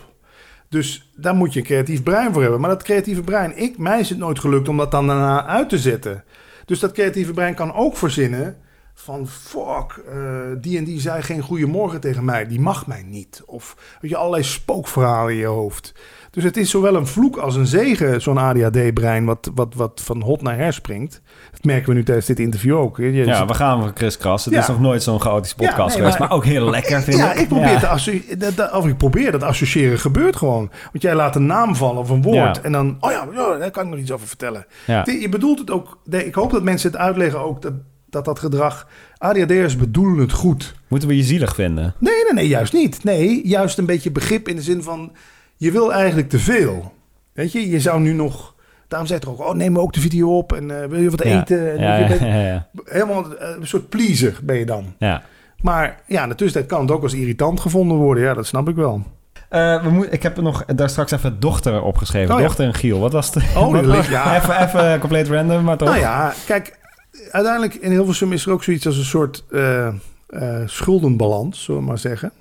Dus daar moet je een creatief brein voor hebben. Maar dat creatieve brein, ik, mij is het nooit gelukt om dat dan daarna uit te zetten. Dus dat creatieve brein kan ook verzinnen van fuck, eh, die en die zei geen goeiemorgen tegen mij. Die mag mij niet. Of weet je, allerlei spookverhalen in je hoofd. Dus het is zowel een vloek als een zegen, zo'n ADHD-brein wat, wat, wat van hot naar her springt. Dat merken we nu tijdens dit interview ook. Je Ja, zit- we gaan voor Chris Kras. Het Ja. is nog nooit zo'n chaotische Ja, podcast nee, geweest, maar- maar, ook heel lekker vind ja, ik. ik probeer, Ja. Dat, dat, of ik probeer dat associëren gebeurt gewoon. Want jij laat een naam vallen of een woord en dan, oh ja, ja, daar kan ik nog iets over vertellen. Je bedoelt het ook, nee, ik hoop dat mensen het uitleggen ook, dat dat, dat gedrag, ADHD'ers bedoelen het goed. Moeten we je zielig vinden? Nee, nee, nee, juist niet. Nee, juist een beetje begrip in de zin van, je wil eigenlijk te veel. Weet je, je zou nu nog, daarom zei het er ook, oh neem me ook de video op en eh, wil je wat Ja. eten? En Ja, je ja, bent ja, ja. helemaal eh, een soort pleaser ben je dan. ja. Maar ja, in de tussentijd kan het ook als irritant gevonden worden. Ja, dat snap ik wel. Eh, we moet, ik heb er nog daar straks even dochter opgeschreven. Oh, ja. dochter en Giel. Wat was het? Oh, dat [laughs] ligt- ja. even, even compleet random, maar toch? Nou ja, kijk, uiteindelijk in Hilversum is er ook zoiets als een soort eh, eh, schuldenbalans, zullen we maar zeggen.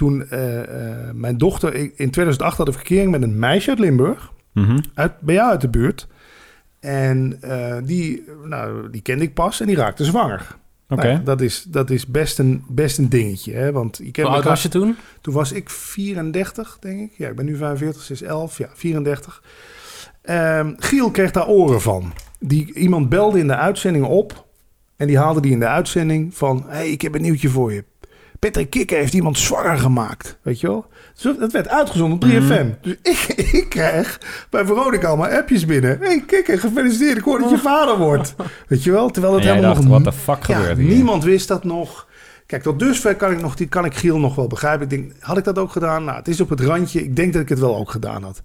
Toen eh, eh, mijn dochter, ik- in 2008 had ik verkering met een meisje uit Limburg, Mhm. uit, bij jou uit de buurt. En eh, die, nou, die kende ik pas en die raakte zwanger. Oké. Nou ja, dat, is, dat is best een, best een dingetje. Hè? Want kent Hoe oud was je toen? Toen was ik 34, denk ik. Ja, ik ben nu 45, ze is 11. Ja, 34. Ehm, Giel kreeg daar oren van. Die, iemand belde in de uitzending op. En die haalde die in de uitzending van... hey, ik heb een nieuwtje voor je. Patrick Kikker heeft iemand zwanger gemaakt. Weet je wel? Dus dat werd uitgezonden op 3FM. Dus [laughs] ik, ik krijg bij Veronica allemaal appjes binnen. hey, Kikker, gefeliciteerd. Ik hoor dat je vader wordt. Weet je wel? Terwijl het helemaal dacht, nog... what the fuck Ja, gebeurt hier? niemand wist dat nog. Kijk, tot dusver kan ik, nog, die kan ik Giel nog wel begrijpen. Ik denk, had ik dat ook gedaan? Nou, het is op het randje. Ik denk dat ik het wel ook gedaan had.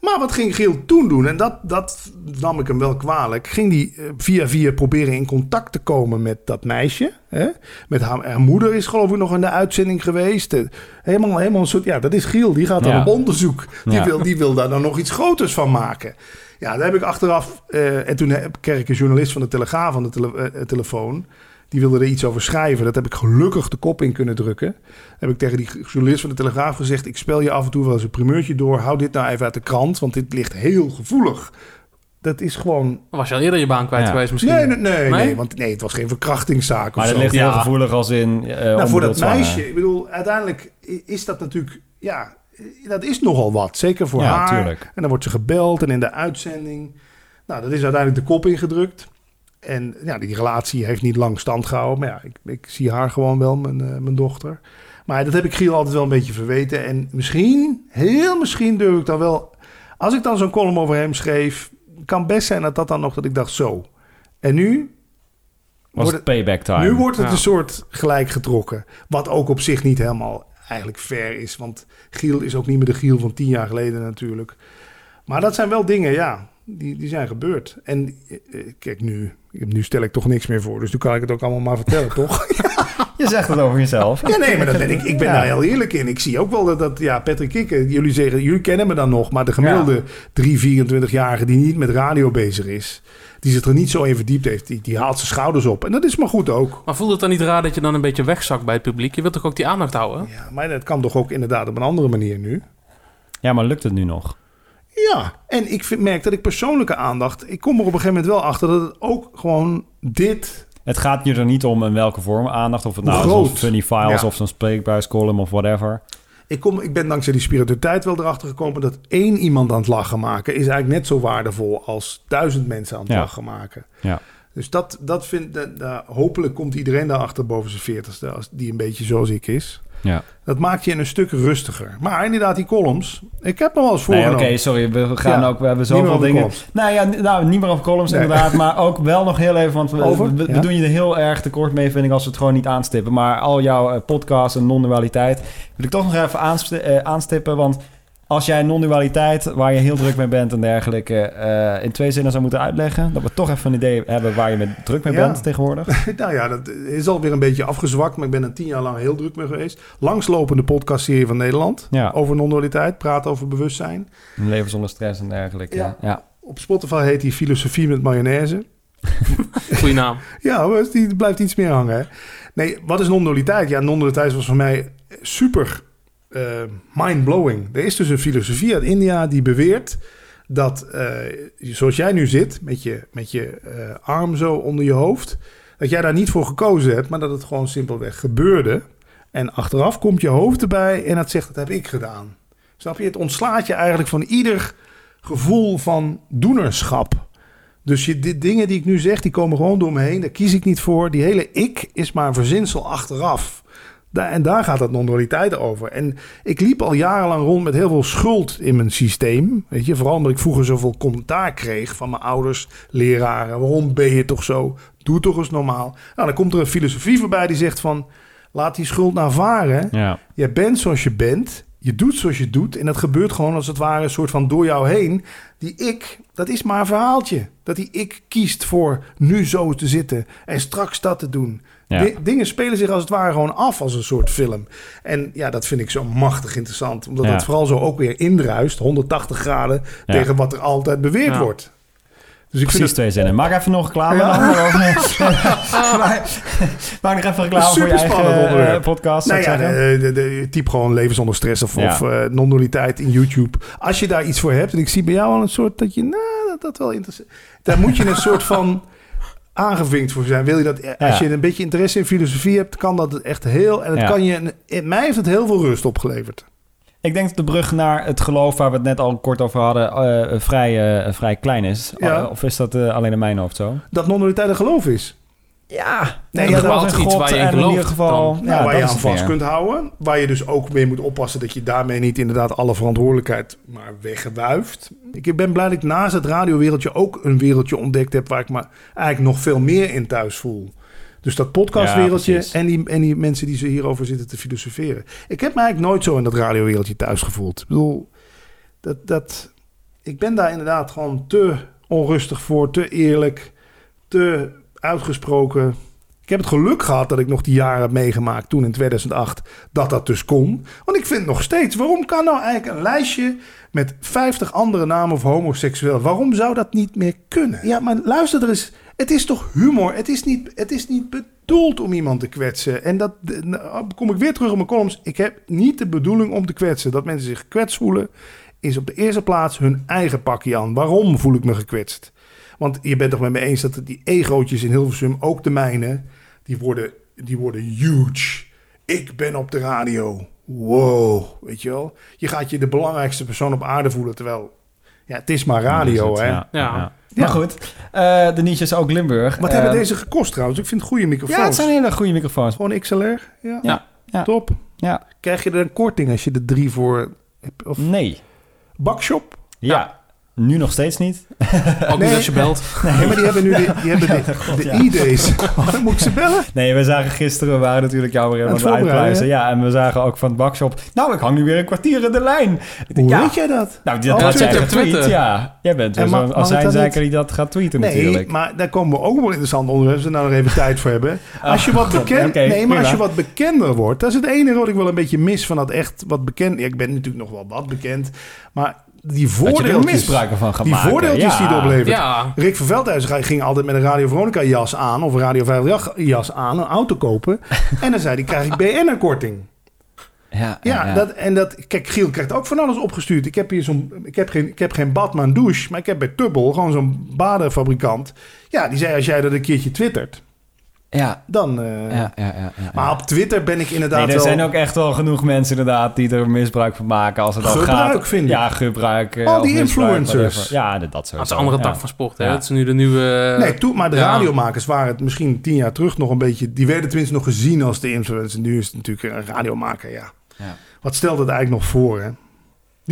Maar wat ging Giel toen doen? En dat, dat nam ik hem wel kwalijk. Ging die eh, via via proberen in contact te komen met dat meisje. Hè? Met haar, haar moeder is geloof ik nog in de uitzending geweest. Eh, Helemaal, helemaal een soort, ja, dat is Giel. Die gaat dan Ja. op onderzoek. Die, Ja. wil, die wil daar dan nog iets groters van maken. Ja, daar heb ik achteraf... eh, en toen heb, ik een journalist van de Telegraaf aan de tele- telefoon. Die wilde er iets over schrijven. Dat heb ik gelukkig de kop in kunnen drukken. Heb ik tegen die journalist van de Telegraaf gezegd... ik spel je af en toe wel eens een primeurtje door. Hou dit nou even uit de krant, want dit ligt heel gevoelig. Dat is gewoon... Was je al eerder je baan kwijt Ja. geweest misschien? Nee, nee, nee, Nee? nee, want nee, het was geen verkrachtingszaak Maar dat ligt Ja. heel gevoelig als in eh Nou, voor dat zwanger. meisje, ik bedoel, uiteindelijk is dat natuurlijk... Ja, dat is nogal wat. Zeker voor Ja, haar. tuurlijk. En dan wordt ze gebeld en in de uitzending. Nou, dat is uiteindelijk de kop ingedrukt. En ja, die relatie heeft niet lang stand gehouden. Maar ja, ik, ik zie haar gewoon wel, mijn, eh, mijn dochter. Maar dat heb ik Giel altijd wel een beetje verweten. En misschien, heel misschien durf ik dan wel... Als ik dan zo'n column over hem schreef... kan best zijn dat dat dan nog dat ik dacht zo. En nu... Was wordt het payback time? nu wordt het Ja. een soort gelijk getrokken. Wat ook op zich niet helemaal eigenlijk fair is. Want Giel is ook niet meer de Giel van tien jaar geleden natuurlijk. Maar dat zijn wel dingen, ja, die, die zijn gebeurd. En eh, eh, kijk nu, nu stel ik toch niks meer voor. Dus nu kan ik het ook allemaal maar vertellen, toch? [laughs] Je zegt het over jezelf. Ja, nee, maar dat ben ik, ik ben Ja. daar heel eerlijk in. Ik zie ook wel dat, dat ja, Patrick Kikker, jullie zeggen, jullie kennen me dan nog. Maar de gemiddelde 3, 24-jarige die niet met radio bezig is... die zich er niet zo in verdiept heeft, die, die haalt zijn schouders op. En dat is maar goed ook. Maar voelt het dan niet raar dat je dan een beetje wegzakt bij het publiek? Je wilt toch ook die aandacht houden? Ja, maar dat kan toch ook inderdaad op een andere manier nu? Ja, maar lukt het nu nog? Ja, en ik vind, merk dat ik persoonlijke aandacht... Ik kom er op een gegeven moment wel achter dat het ook gewoon dit... Het gaat je er niet om in welke vorm aandacht. Of het nou of funny files Ja. of zo'n spreekbuiscolumn of whatever. Ik, kom, ik ben dankzij die spiritualiteit wel erachter gekomen... dat één iemand aan het lachen maken... is eigenlijk net zo waardevol als duizend mensen aan het Ja. lachen maken. Ja. Dus dat, dat vind, dat, hopelijk komt iedereen daarachter boven zijn veertigste, als die een beetje zoals ik is. Ja. Dat maakt je een stuk rustiger. Maar inderdaad, die columns. Ik heb nog wel eens Nee, oké, voorgenomen. sorry. We gaan Ja, ook... We hebben zoveel dingen... Nou ja, nou, niet meer over columns Nee. inderdaad. Maar ook wel nog heel even... Want we, Over? we, we Ja. doen je er heel erg tekort mee, vind ik, als we het gewoon niet aanstippen. Maar al jouw eh, podcasts en non-dualiteit... wil ik toch nog even eh, aanstippen. Want als jij non-dualiteit, waar je heel druk mee bent en dergelijke... eh, in twee zinnen zou moeten uitleggen... dat we toch even een idee hebben waar je met druk mee Ja. bent tegenwoordig. [laughs] nou ja, dat is alweer een beetje afgezwakt. Maar ik ben er tien jaar lang heel druk mee geweest. Langslopende podcastserie van Nederland. Ja, Over non-dualiteit. Praten over bewustzijn. een leven zonder stress en dergelijke. Ja. Op Spotify heet die Filosofie met mayonaise. [laughs] Goeie naam. Ja, die blijft iets meer hangen. Hè? Nee, wat is non-dualiteit? Ja, non-dualiteit was voor mij super eh, mind-blowing. Er is dus een filosofie uit India die beweert dat, eh, zoals jij nu zit, met je, met je eh, arm zo onder je hoofd, dat jij daar niet voor gekozen hebt, maar dat het gewoon simpelweg gebeurde. En achteraf komt je hoofd erbij en dat zegt, dat heb ik gedaan. Snap je? Het ontslaat je eigenlijk van ieder gevoel van doenerschap. Dus je, die dingen die ik nu zeg, die komen gewoon door me heen. Daar kies ik niet voor. Die hele ik is maar een verzinsel achteraf. En daar gaat dat non-dualiteit over. En ik liep al jarenlang rond met heel veel schuld in mijn systeem. Weet je, vooral omdat ik vroeger zoveel commentaar kreeg van mijn ouders, leraren. Waarom ben je toch zo? Doe toch eens normaal. Nou, dan komt er een filosofie voorbij die zegt van... Laat die schuld nou varen. ja. Je bent zoals je bent. Je doet zoals je doet. En dat gebeurt gewoon als het ware een soort van door jou heen. Die ik, dat is maar een verhaaltje. Dat die ik kiest voor nu zo te zitten. En straks dat te doen. Ja. Dingen spelen zich als het ware gewoon af als een soort film. En ja, dat vind ik zo machtig interessant. Omdat Ja. het vooral zo ook weer indruist. 180 graden Ja. tegen wat er altijd beweerd Ja. wordt. Dus ik Precies vind twee zinnen. Maak even nog reclame Ja. dan. [laughs] [laughs] Maak- Maak nog even reclame voor je eigen eh, onderwerp. podcast. Nou ja, de, de, de- typ gewoon leven zonder stress of, Ja. of eh, non-dualiteit in YouTube. Als je daar iets voor hebt, en ik zie bij jou al een soort dat je, nou, dat, dat wel interessant. Daar moet je een soort van aangevinkt voor zijn. Wil je dat, als Ja. je een beetje interesse in filosofie hebt, kan dat echt heel, en het kan je, in mij heeft het heel veel rust opgeleverd. Ik denk dat de brug naar het geloof waar we het net al kort over hadden eh, vrij, eh, vrij klein is. Ja. Eh, of is dat eh, alleen in mijn hoofd zo? Dat non-dualiteit een geloof is. Ja. Nee, ja, dat- in iets waar je in ieder geval... dan. Ja, Nou, waar dat je is aan het vast kunt houden. Waar je dus ook mee moet oppassen dat je daarmee niet inderdaad alle verantwoordelijkheid maar weggewuift. Ik ben blij dat ik naast het radiowereldje ook een wereldje ontdekt heb waar ik me eigenlijk nog veel meer in thuis voel. Dus dat podcastwereldje Ja, en, die, en die mensen die ze hierover zitten te filosoferen. Ik heb me eigenlijk nooit zo in dat radiowereldje thuis gevoeld. Ik bedoel, dat, dat, ik ben daar inderdaad gewoon te onrustig voor, te eerlijk, te uitgesproken. Ik heb het geluk gehad dat ik nog die jaren heb meegemaakt toen in 2008 dat dat dus kon. Want ik vind nog steeds, waarom kan nou eigenlijk een lijstje met 50 andere namen of homoseksueel, waarom zou dat niet meer kunnen? Ja, maar luister er eens, het is toch humor? Het is niet, het is niet bedoeld om iemand te kwetsen. En dat nou, kom ik weer terug op mijn columns. Ik heb niet de bedoeling om te kwetsen. Dat mensen zich gekwetst voelen, is op de eerste plaats hun eigen pakje aan. Waarom voel ik me gekwetst? Want je bent toch met me eens dat die egootjes in Hilversum, ook de mijne, die worden, die worden huge. Ik ben op de radio. Wow, weet je wel? Je gaat je de belangrijkste persoon op aarde voelen, terwijl... Ja, het is maar radio, Dat is het, hè? Ja. Ja. ja. Ja. Maar goed, eh, de is ook Limburg. Wat Eh, hebben deze gekost trouwens? Ik vind het goede microfoons. Ja, het zijn hele goede microfoons. Gewoon XLR? Ja. Ja. Ja. Top. Ja. Krijg je er een korting als je er drie voor... hebt? Of Nee. bakshop? Ja. Nu nog steeds niet. Ook niet als je belt. Nee, maar die hebben nu de, die hebben de, [laughs] God, de ja. e-days. Oh, dan moet ik ze bellen? Nee, we zagen gisteren, we waren natuurlijk jou weer Aan het uitpluizen. Ja, en we zagen ook van het bakshop. Nou, ik hang nu weer een kwartier in de lijn. Hoe ja, weet jij dat? Nou, dat Oh, had jij Twitter, ja. Jij bent En weer zo'n mag ik dat azijnzeiker die dat gaat tweeten Nee, natuurlijk. maar daar komen we ook wel interessant onderwerp. Als we daar nog even tijd voor hebben. Als je wat bekend, nee, maar als je wat bekender wordt, dat is het enige wat ik wel een beetje mis van dat echt wat bekend. Ja, ik ben natuurlijk nog wel wat bekend, maar die er voordeeltjes, misbruik van die maken. voordeeltjes ja. die het oplevert. Ja. Rick van Veldhuizen ging altijd met een Radio Veronica jas aan of een Radio 538 jas aan, een auto kopen. [laughs] en dan zei hij, krijg ik BN'er-korting. Ja, Ja, Dat, en dat, kijk, Giel krijgt ook van alles opgestuurd. Ik heb hier zo'n, ik heb geen, ik heb geen bad, maar een douche. Maar ik heb bij Tubbel gewoon zo'n badenfabrikant. Ja, die zei, als jij dat een keertje twittert, Ja, dan... eh, ja, ja, ja. ja, ja. Maar op Twitter ben ik inderdaad Nee, er wel... zijn ook echt wel genoeg mensen inderdaad die er misbruik van maken als het al Gebruik, gaat. vind ik. Ja, gebruik. eh, Al die influencers. whatever. Ja, dat, dat Dat is een andere tak ja. van sport. Hè? Ja. Het is nu de nieuwe... Nee, toen, maar de ja. radiomakers waren het misschien tien jaar terug nog een beetje... Die werden tenminste nog gezien als de influencer. Nu is het natuurlijk een radiomaker, ja. Ja. Wat stelt het eigenlijk nog voor, hè?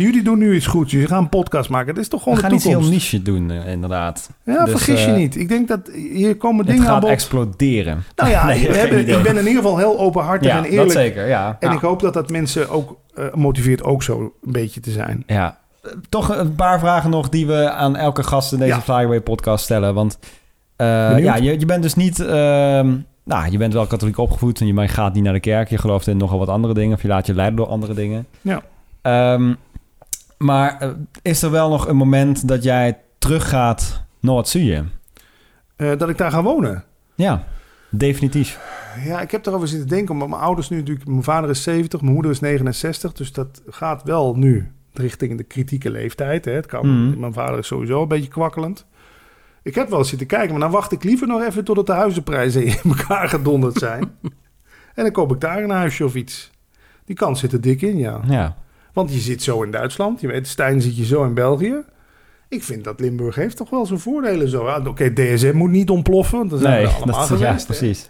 Jullie doen nu iets goeds. Jullie gaan een podcast maken. Dat is toch We gewoon gaan de iets heel toekomst. niche doen, eh, inderdaad. Ja, Dus, vergis je eh, niet. Ik denk dat hier komen Het dingen aan gaat bod. exploderen. Nou ja, [laughs] Nee, hebben, ik ben in ieder geval heel openhartig Ja, en dat eerlijk. zeker, ja. En Ja. ik hoop dat dat mensen ook eh, motiveert ook zo een beetje te zijn. Ja. Toch een paar vragen nog die we aan elke gast in deze Ja. Flyaway podcast stellen. Want eh, ja, je, je bent dus niet... ehm, nou, je bent wel katholiek opgevoed en je gaat niet naar de kerk. Je gelooft in nogal wat andere dingen. Of je laat je leiden door andere dingen. Ja. Ehm, maar eh, is er wel nog een moment dat jij teruggaat naar het Zuien? Eh, dat ik daar ga wonen. Ja, definitief. Ja, ik heb erover zitten denken. Omdat mijn ouders nu natuurlijk... Mijn vader is 70, mijn moeder is 69. Dus dat gaat wel nu richting de kritieke leeftijd. Hè. Het kan, Mhm. Mijn vader is sowieso een beetje kwakkelend. Ik heb wel eens zitten kijken. Maar dan wacht ik liever nog even totdat de huizenprijzen [laughs] in elkaar gedonderd zijn. [laughs] en dan koop ik daar een huisje of iets. Die kans zit er dik in, ja. Ja. Want je zit zo in Duitsland. Je weet, Stijn zit je zo in België. Ik vind dat Limburg heeft toch wel zijn voordelen zo. Ja, Oké, DSM moet niet ontploffen. Want dan zijn Nee, we allemaal dat, ja, geweest. hè. precies.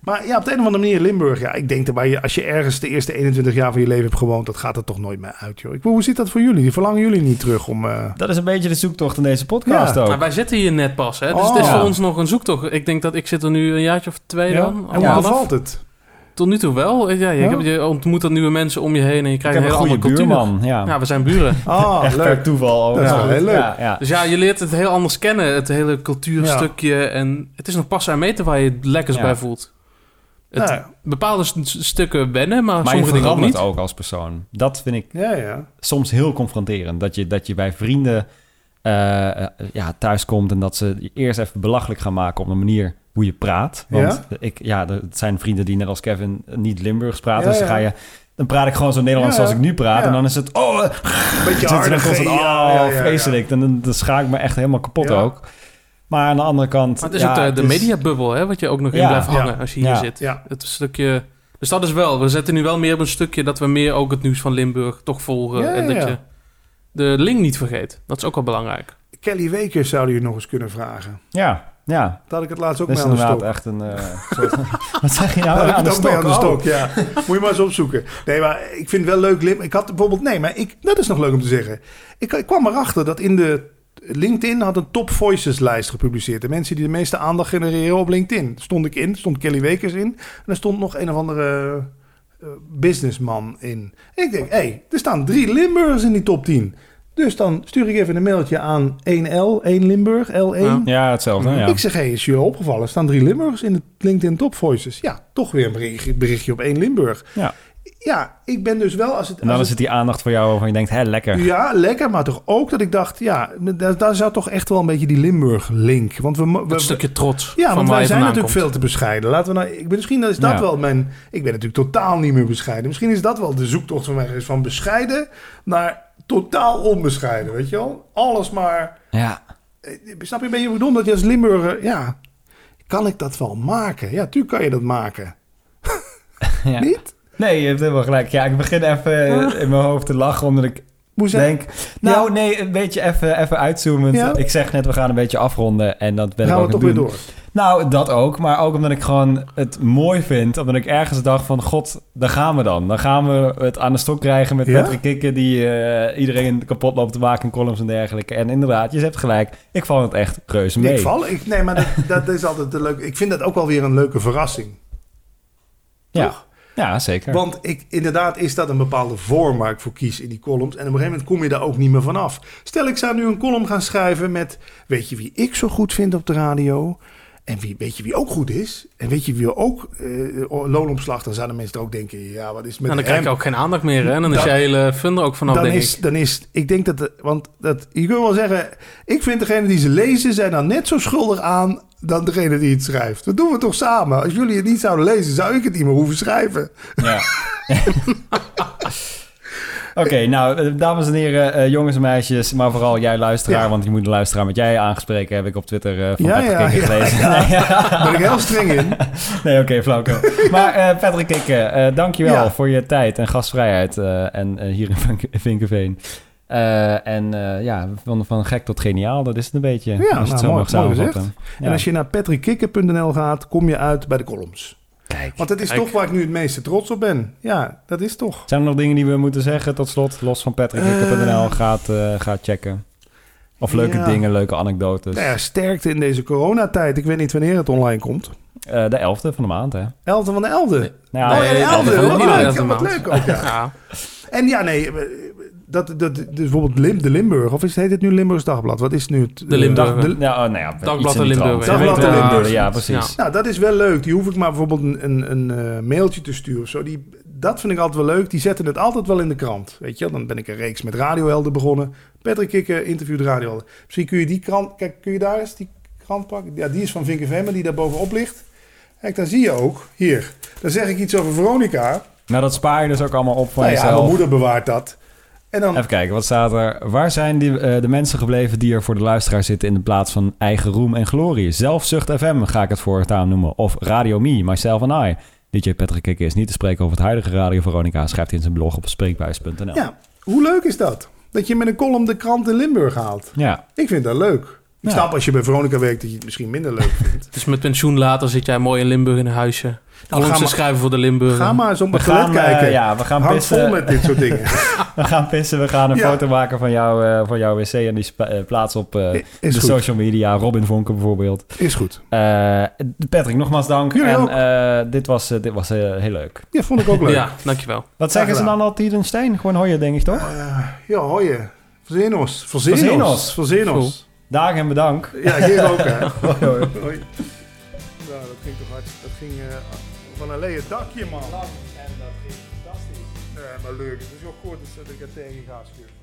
Maar ja, op de een of andere manier Limburg. Ja, ik denk dat je, als je ergens de eerste 21 jaar van je leven hebt gewoond... dat gaat er toch nooit meer uit, joh. Ik, hoe zit dat voor jullie? Verlangen jullie niet terug om... eh, Dat is een beetje de zoektocht in deze podcast Ja. ook. Maar wij zitten hier net pas, hè? Dus Oh. het is Ja. voor ons nog een zoektocht. Ik denk dat ik zit er nu een jaartje of twee ja? dan. En hoe bevalt het? Tot nu toe wel. Ja, je, Ja? hebt- je ontmoet dan nieuwe mensen om je heen en je Ik krijgt heb een een hele goede andere cultuur. buurman. Ja. Ja, we zijn buren. [laughs] Ah, Echt per leuk. toeval. Dat is wel Ja. heel leuk. Ja, ja. Dus ja, je leert het heel anders kennen, het hele cultuurstukje. En het is nog pas aan meten waar je het lekkers Ja. bij voelt. Het, Ja, Bepaalde st- stukken wennen, maar, Maar je sommige dingen ook niet. ook als persoon. Dat vind ik ja, ja. soms heel confronterend. Dat je, dat je bij vrienden eh, eh, ja, thuiskomt en dat ze je eerst even belachelijk gaan maken op de manier hoe je praat. Want ik, ja, er- het zijn vrienden die net als Kevin niet Limburgs praten. Ja, dus dan ga je... Dan praat ik gewoon zo Nederlands Ja, zoals ik nu praat. ja. En dan is het... Oh, Een beetje dan oh, ja, ja, ja. vreselijk. Dan, dan, dan schaak ik me echt helemaal kapot Ja. ook. Maar aan de andere kant... Maar het is ja, ook de, het de is- mediabubbel, hè, wat je ook nog in blijft hangen Ja. als je hier Ja. zit. Ja. Het stukje... Dus dat is wel. We zetten nu wel meer op een stukje dat we meer ook het nieuws van Limburg toch volgen. Ja, en dat ja. je de link niet vergeet. Dat is ook wel belangrijk. Kelly Wekers zou je nog eens kunnen vragen. Ja, ja. Daar had ik het laatst ook Dat mee aan de stok. echt een eh, [laughs] soort... Wat zeg je nou? Aan de mee aan de stok? stok, ja. Moet je maar eens opzoeken. Nee, maar ik vind het wel leuk. Lim- Ik had bijvoorbeeld... Nee, maar ik, dat is nog leuk om te zeggen. Ik, ik kwam erachter dat in de... LinkedIn had een top voices lijst gepubliceerd. De mensen die de meeste aandacht genereren op LinkedIn. Daar stond ik in. Stond Kelly Wekers in. En er stond nog een of andere eh, businessman in. En ik denk, hé, hey, er staan drie Limburgers in die top 10. Dus dan stuur ik even een mailtje aan 1L, 1 Limburg, L1. Ja. Hetzelfde. Ja. Ik zeg, hey, is jullie opgevallen? Er staan drie Limburgers in de LinkedIn Top Voices. Ja, toch weer een berichtje, berichtje op één Limburg. Ja. Ja, ik ben dus wel als het... En dan als is het die aandacht voor jou waarvan je denkt, hé, lekker. Ja, lekker, maar toch ook dat ik dacht, ja, daar, daar zou toch echt wel een beetje die Limburg-link. Want we, we, Dat stukje trots. ja, van want waar wij je zijn natuurlijk komt. veel te bescheiden. Laten we nou, ik ben, misschien is dat Ja. wel mijn. Ik ben natuurlijk totaal niet meer bescheiden. Misschien is dat wel de zoektocht van mij geweest van bescheiden naar totaal onbescheiden. Weet je wel? Alles maar. Ja. eh, Snap je een beetje wat ik bedoel? Dat je als Limburger, ja, kan ik dat wel maken? Ja, tuurlijk kan je dat maken. [laughs] ja. Niet? Nee, je hebt helemaal gelijk. Ja, ik begin even in mijn hoofd te lachen omdat ik Hoe zeg denk... Nou, nee, een beetje even, even uitzoomen. Ja. Ik zeg net, we gaan een beetje afronden en dat ben Gaan ik we ook toch aan het weer door? Nou, dat ook. Maar ook omdat ik gewoon het mooi vind. Omdat ik ergens dacht van... God, daar gaan we dan. Dan gaan we het aan de stok krijgen met Ja? Patrick Kikken... die eh, iedereen kapot loopt te maken in columns en dergelijke. En inderdaad, je hebt gelijk. Ik vond het echt reuze mee. Ik val. Ik, nee, maar dat, dat is altijd de leuke. Ik vind dat ook wel weer een leuke verrassing. ja. Toch? Ja, zeker. Want ik, inderdaad is dat een bepaalde vorm waar ik voor kies in die columns. En op een gegeven moment kom je daar ook niet meer vanaf. Stel, ik zou nu een column gaan schrijven met... Weet je wie ik zo goed vind op de radio? En wie, weet je wie ook goed is? En weet je wie ook eh loonopslag? Dan zouden mensen ook denken... Ja, wat is met Nou, dan krijg je ook geen aandacht meer. Hè? En dan is je hele fun er ook vanaf, dan denk is, ik. dan is, ik denk dat, de- want dat, je kunt wel zeggen, ik vind degene die ze lezen zijn dan net zo schuldig aan dan degene die het schrijft. Dat doen we toch samen. Als jullie het niet zouden lezen, zou ik het niet meer hoeven schrijven. Ja. [laughs] Oké, nou, eh, dames en heren, eh, jongens en meisjes, maar vooral jij luisteraar, Ja. want je moet de luisteraar met jij aangespreken, heb ik op Twitter eh, van Ja, Patrick ja, gelezen. ja. Nee, [laughs] ja. Daar ben ik heel streng in. [laughs] Nee, oké, flauwke. Maar eh, Patrick Kikker, eh dankjewel voor je tijd en gastvrijheid en hier in Vink- Vinkenveen. Eh, en eh, ja, van, van gek tot geniaal, dat is het een beetje. Ja, als je nou, het zo mooi- mag. En als je naar patrickkikker.nl gaat, kom je uit bij de columns. Kijk. Want dat is Kijk. toch waar ik nu het meeste trots op ben. Ja, dat is toch. Zijn er nog dingen die we moeten zeggen tot slot? Los van patrickkikker.nl, Eh. gaat, eh, gaat checken. Of leuke Ja. dingen, leuke anekdotes. Nou ja, sterkte in deze coronatijd. Ik weet niet wanneer het online komt. Eh, de 11e van de maand, hè? 11e van de 11e. Nee. Nou, oh ja, de Nee, 11e. dat is ook Wat leuk. de Ja, 11e wat maand. leuk ook, ja. Ja. En ja, nee, dat, dat, dus bijvoorbeeld Lim, de Limburg, of is het, heet het nu Limburgs Dagblad? Wat is nu het? De Limburger. Dag- de- Ja, oh, nou ja, Dagblad de trant. Dagblad de Ja, Limburger. Ja, precies. Nou, dat is wel leuk. Die hoef ik maar bijvoorbeeld een, een, een eh, mailtje te sturen. of Zo. Die, dat vind ik altijd wel leuk. Die zetten het altijd wel in de krant. Weet je, wel. dan ben ik een reeks met radiohelden begonnen. Patrick Kikker interviewt radiohelden. Misschien kun je die krant, kijk, kun je daar eens die krant pakken? Ja, die is van Vinkenveen, maar die daar bovenop ligt. Kijk, daar zie je ook, hier. Dan zeg ik iets over Veronica. Nou, dat spaar je dus ook allemaal op van Nou ja, jezelf. mijn moeder bewaart dat. En dan, Even kijken, wat staat er? Waar zijn die, eh, de mensen gebleven die er voor de luisteraar zitten in de plaats van eigen roem en glorie? Zelfzucht FM ga ik het voortaan noemen. Of Radio Me, Myself and I. DJ Patrick Kikker is niet te spreken over het huidige Radio Veronica. Schrijft in zijn blog op spreekbuis.nl. ja, hoe leuk is dat? Dat je met een column de krant in Limburg haalt. ja. Ik vind dat leuk. Ik Ja. snap als je bij Veronica werkt dat je het misschien minder leuk vindt. [laughs] Dus met pensioen later zit jij mooi in Limburg in een huisje. Columns ga te maar- schrijven voor de Limburger. Ga maar eens We het toilet gaan, eh, kijken. ja, we gaan pissen. vol met dit soort dingen. [laughs] We gaan pissen. We gaan een Ja. foto maken van, jou, eh, van jouw wc en die eh, plaatsen op eh, de goed. social media. Robin Vonken bijvoorbeeld. Is goed. Eh, Patrick, nogmaals dank. Jullie en ook. eh, dit was, dit was eh, heel leuk. Ja, vond ik ook leuk. Ja, dankjewel. Wat zeggen ze dan altijd in steen? Gewoon hooien, denk ik toch? Ja, hoi je. Verzenos. Verzenos. Verzenos. Verzenos. Dag en bedankt. Ja, hier ook, hè. [laughs] Hoi, hoi. Hoi. Nou, dat ging toch hard. Dat ging eh, van een leien dakje, man. En dat ging fantastisch. Ja, maar leuk. Het is ook goed dat ik het tegen ga schuren.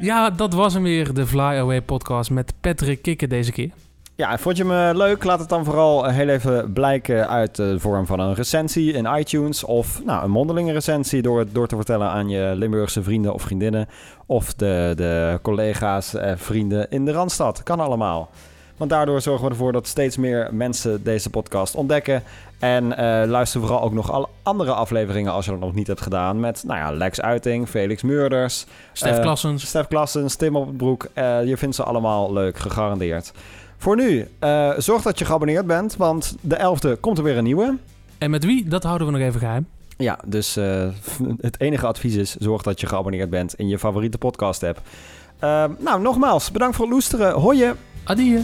Ja, dat was hem weer, de Fly Away podcast met Patrick Kikker deze keer. Ja, vond je me leuk? Laat het dan vooral eh, heel even blijken uit de vorm van een recensie in iTunes. Of nou, een mondelinge recensie door het door te vertellen aan je Limburgse vrienden of vriendinnen. Of de, de collega's, eh, vrienden in de Randstad. Kan allemaal. Want daardoor zorgen we ervoor dat steeds meer mensen deze podcast ontdekken. En eh, luister vooral ook nog alle andere afleveringen als je dat nog niet hebt gedaan. Met nou ja, Lex Uiting, Felix Meurders, Stef Eh, Klassens. Stef Klassens, Tim op het broek. Eh, je vindt ze allemaal leuk, gegarandeerd. Voor nu, zorg dat je geabonneerd bent, want de 11e komt er weer een nieuwe. En met wie? Dat houden we nog even geheim. Ja, dus [laughs] het enige advies is, zorg dat je geabonneerd bent in je favoriete podcast app. nou, nogmaals, bedankt voor het loesteren. Hoi je! Adieu.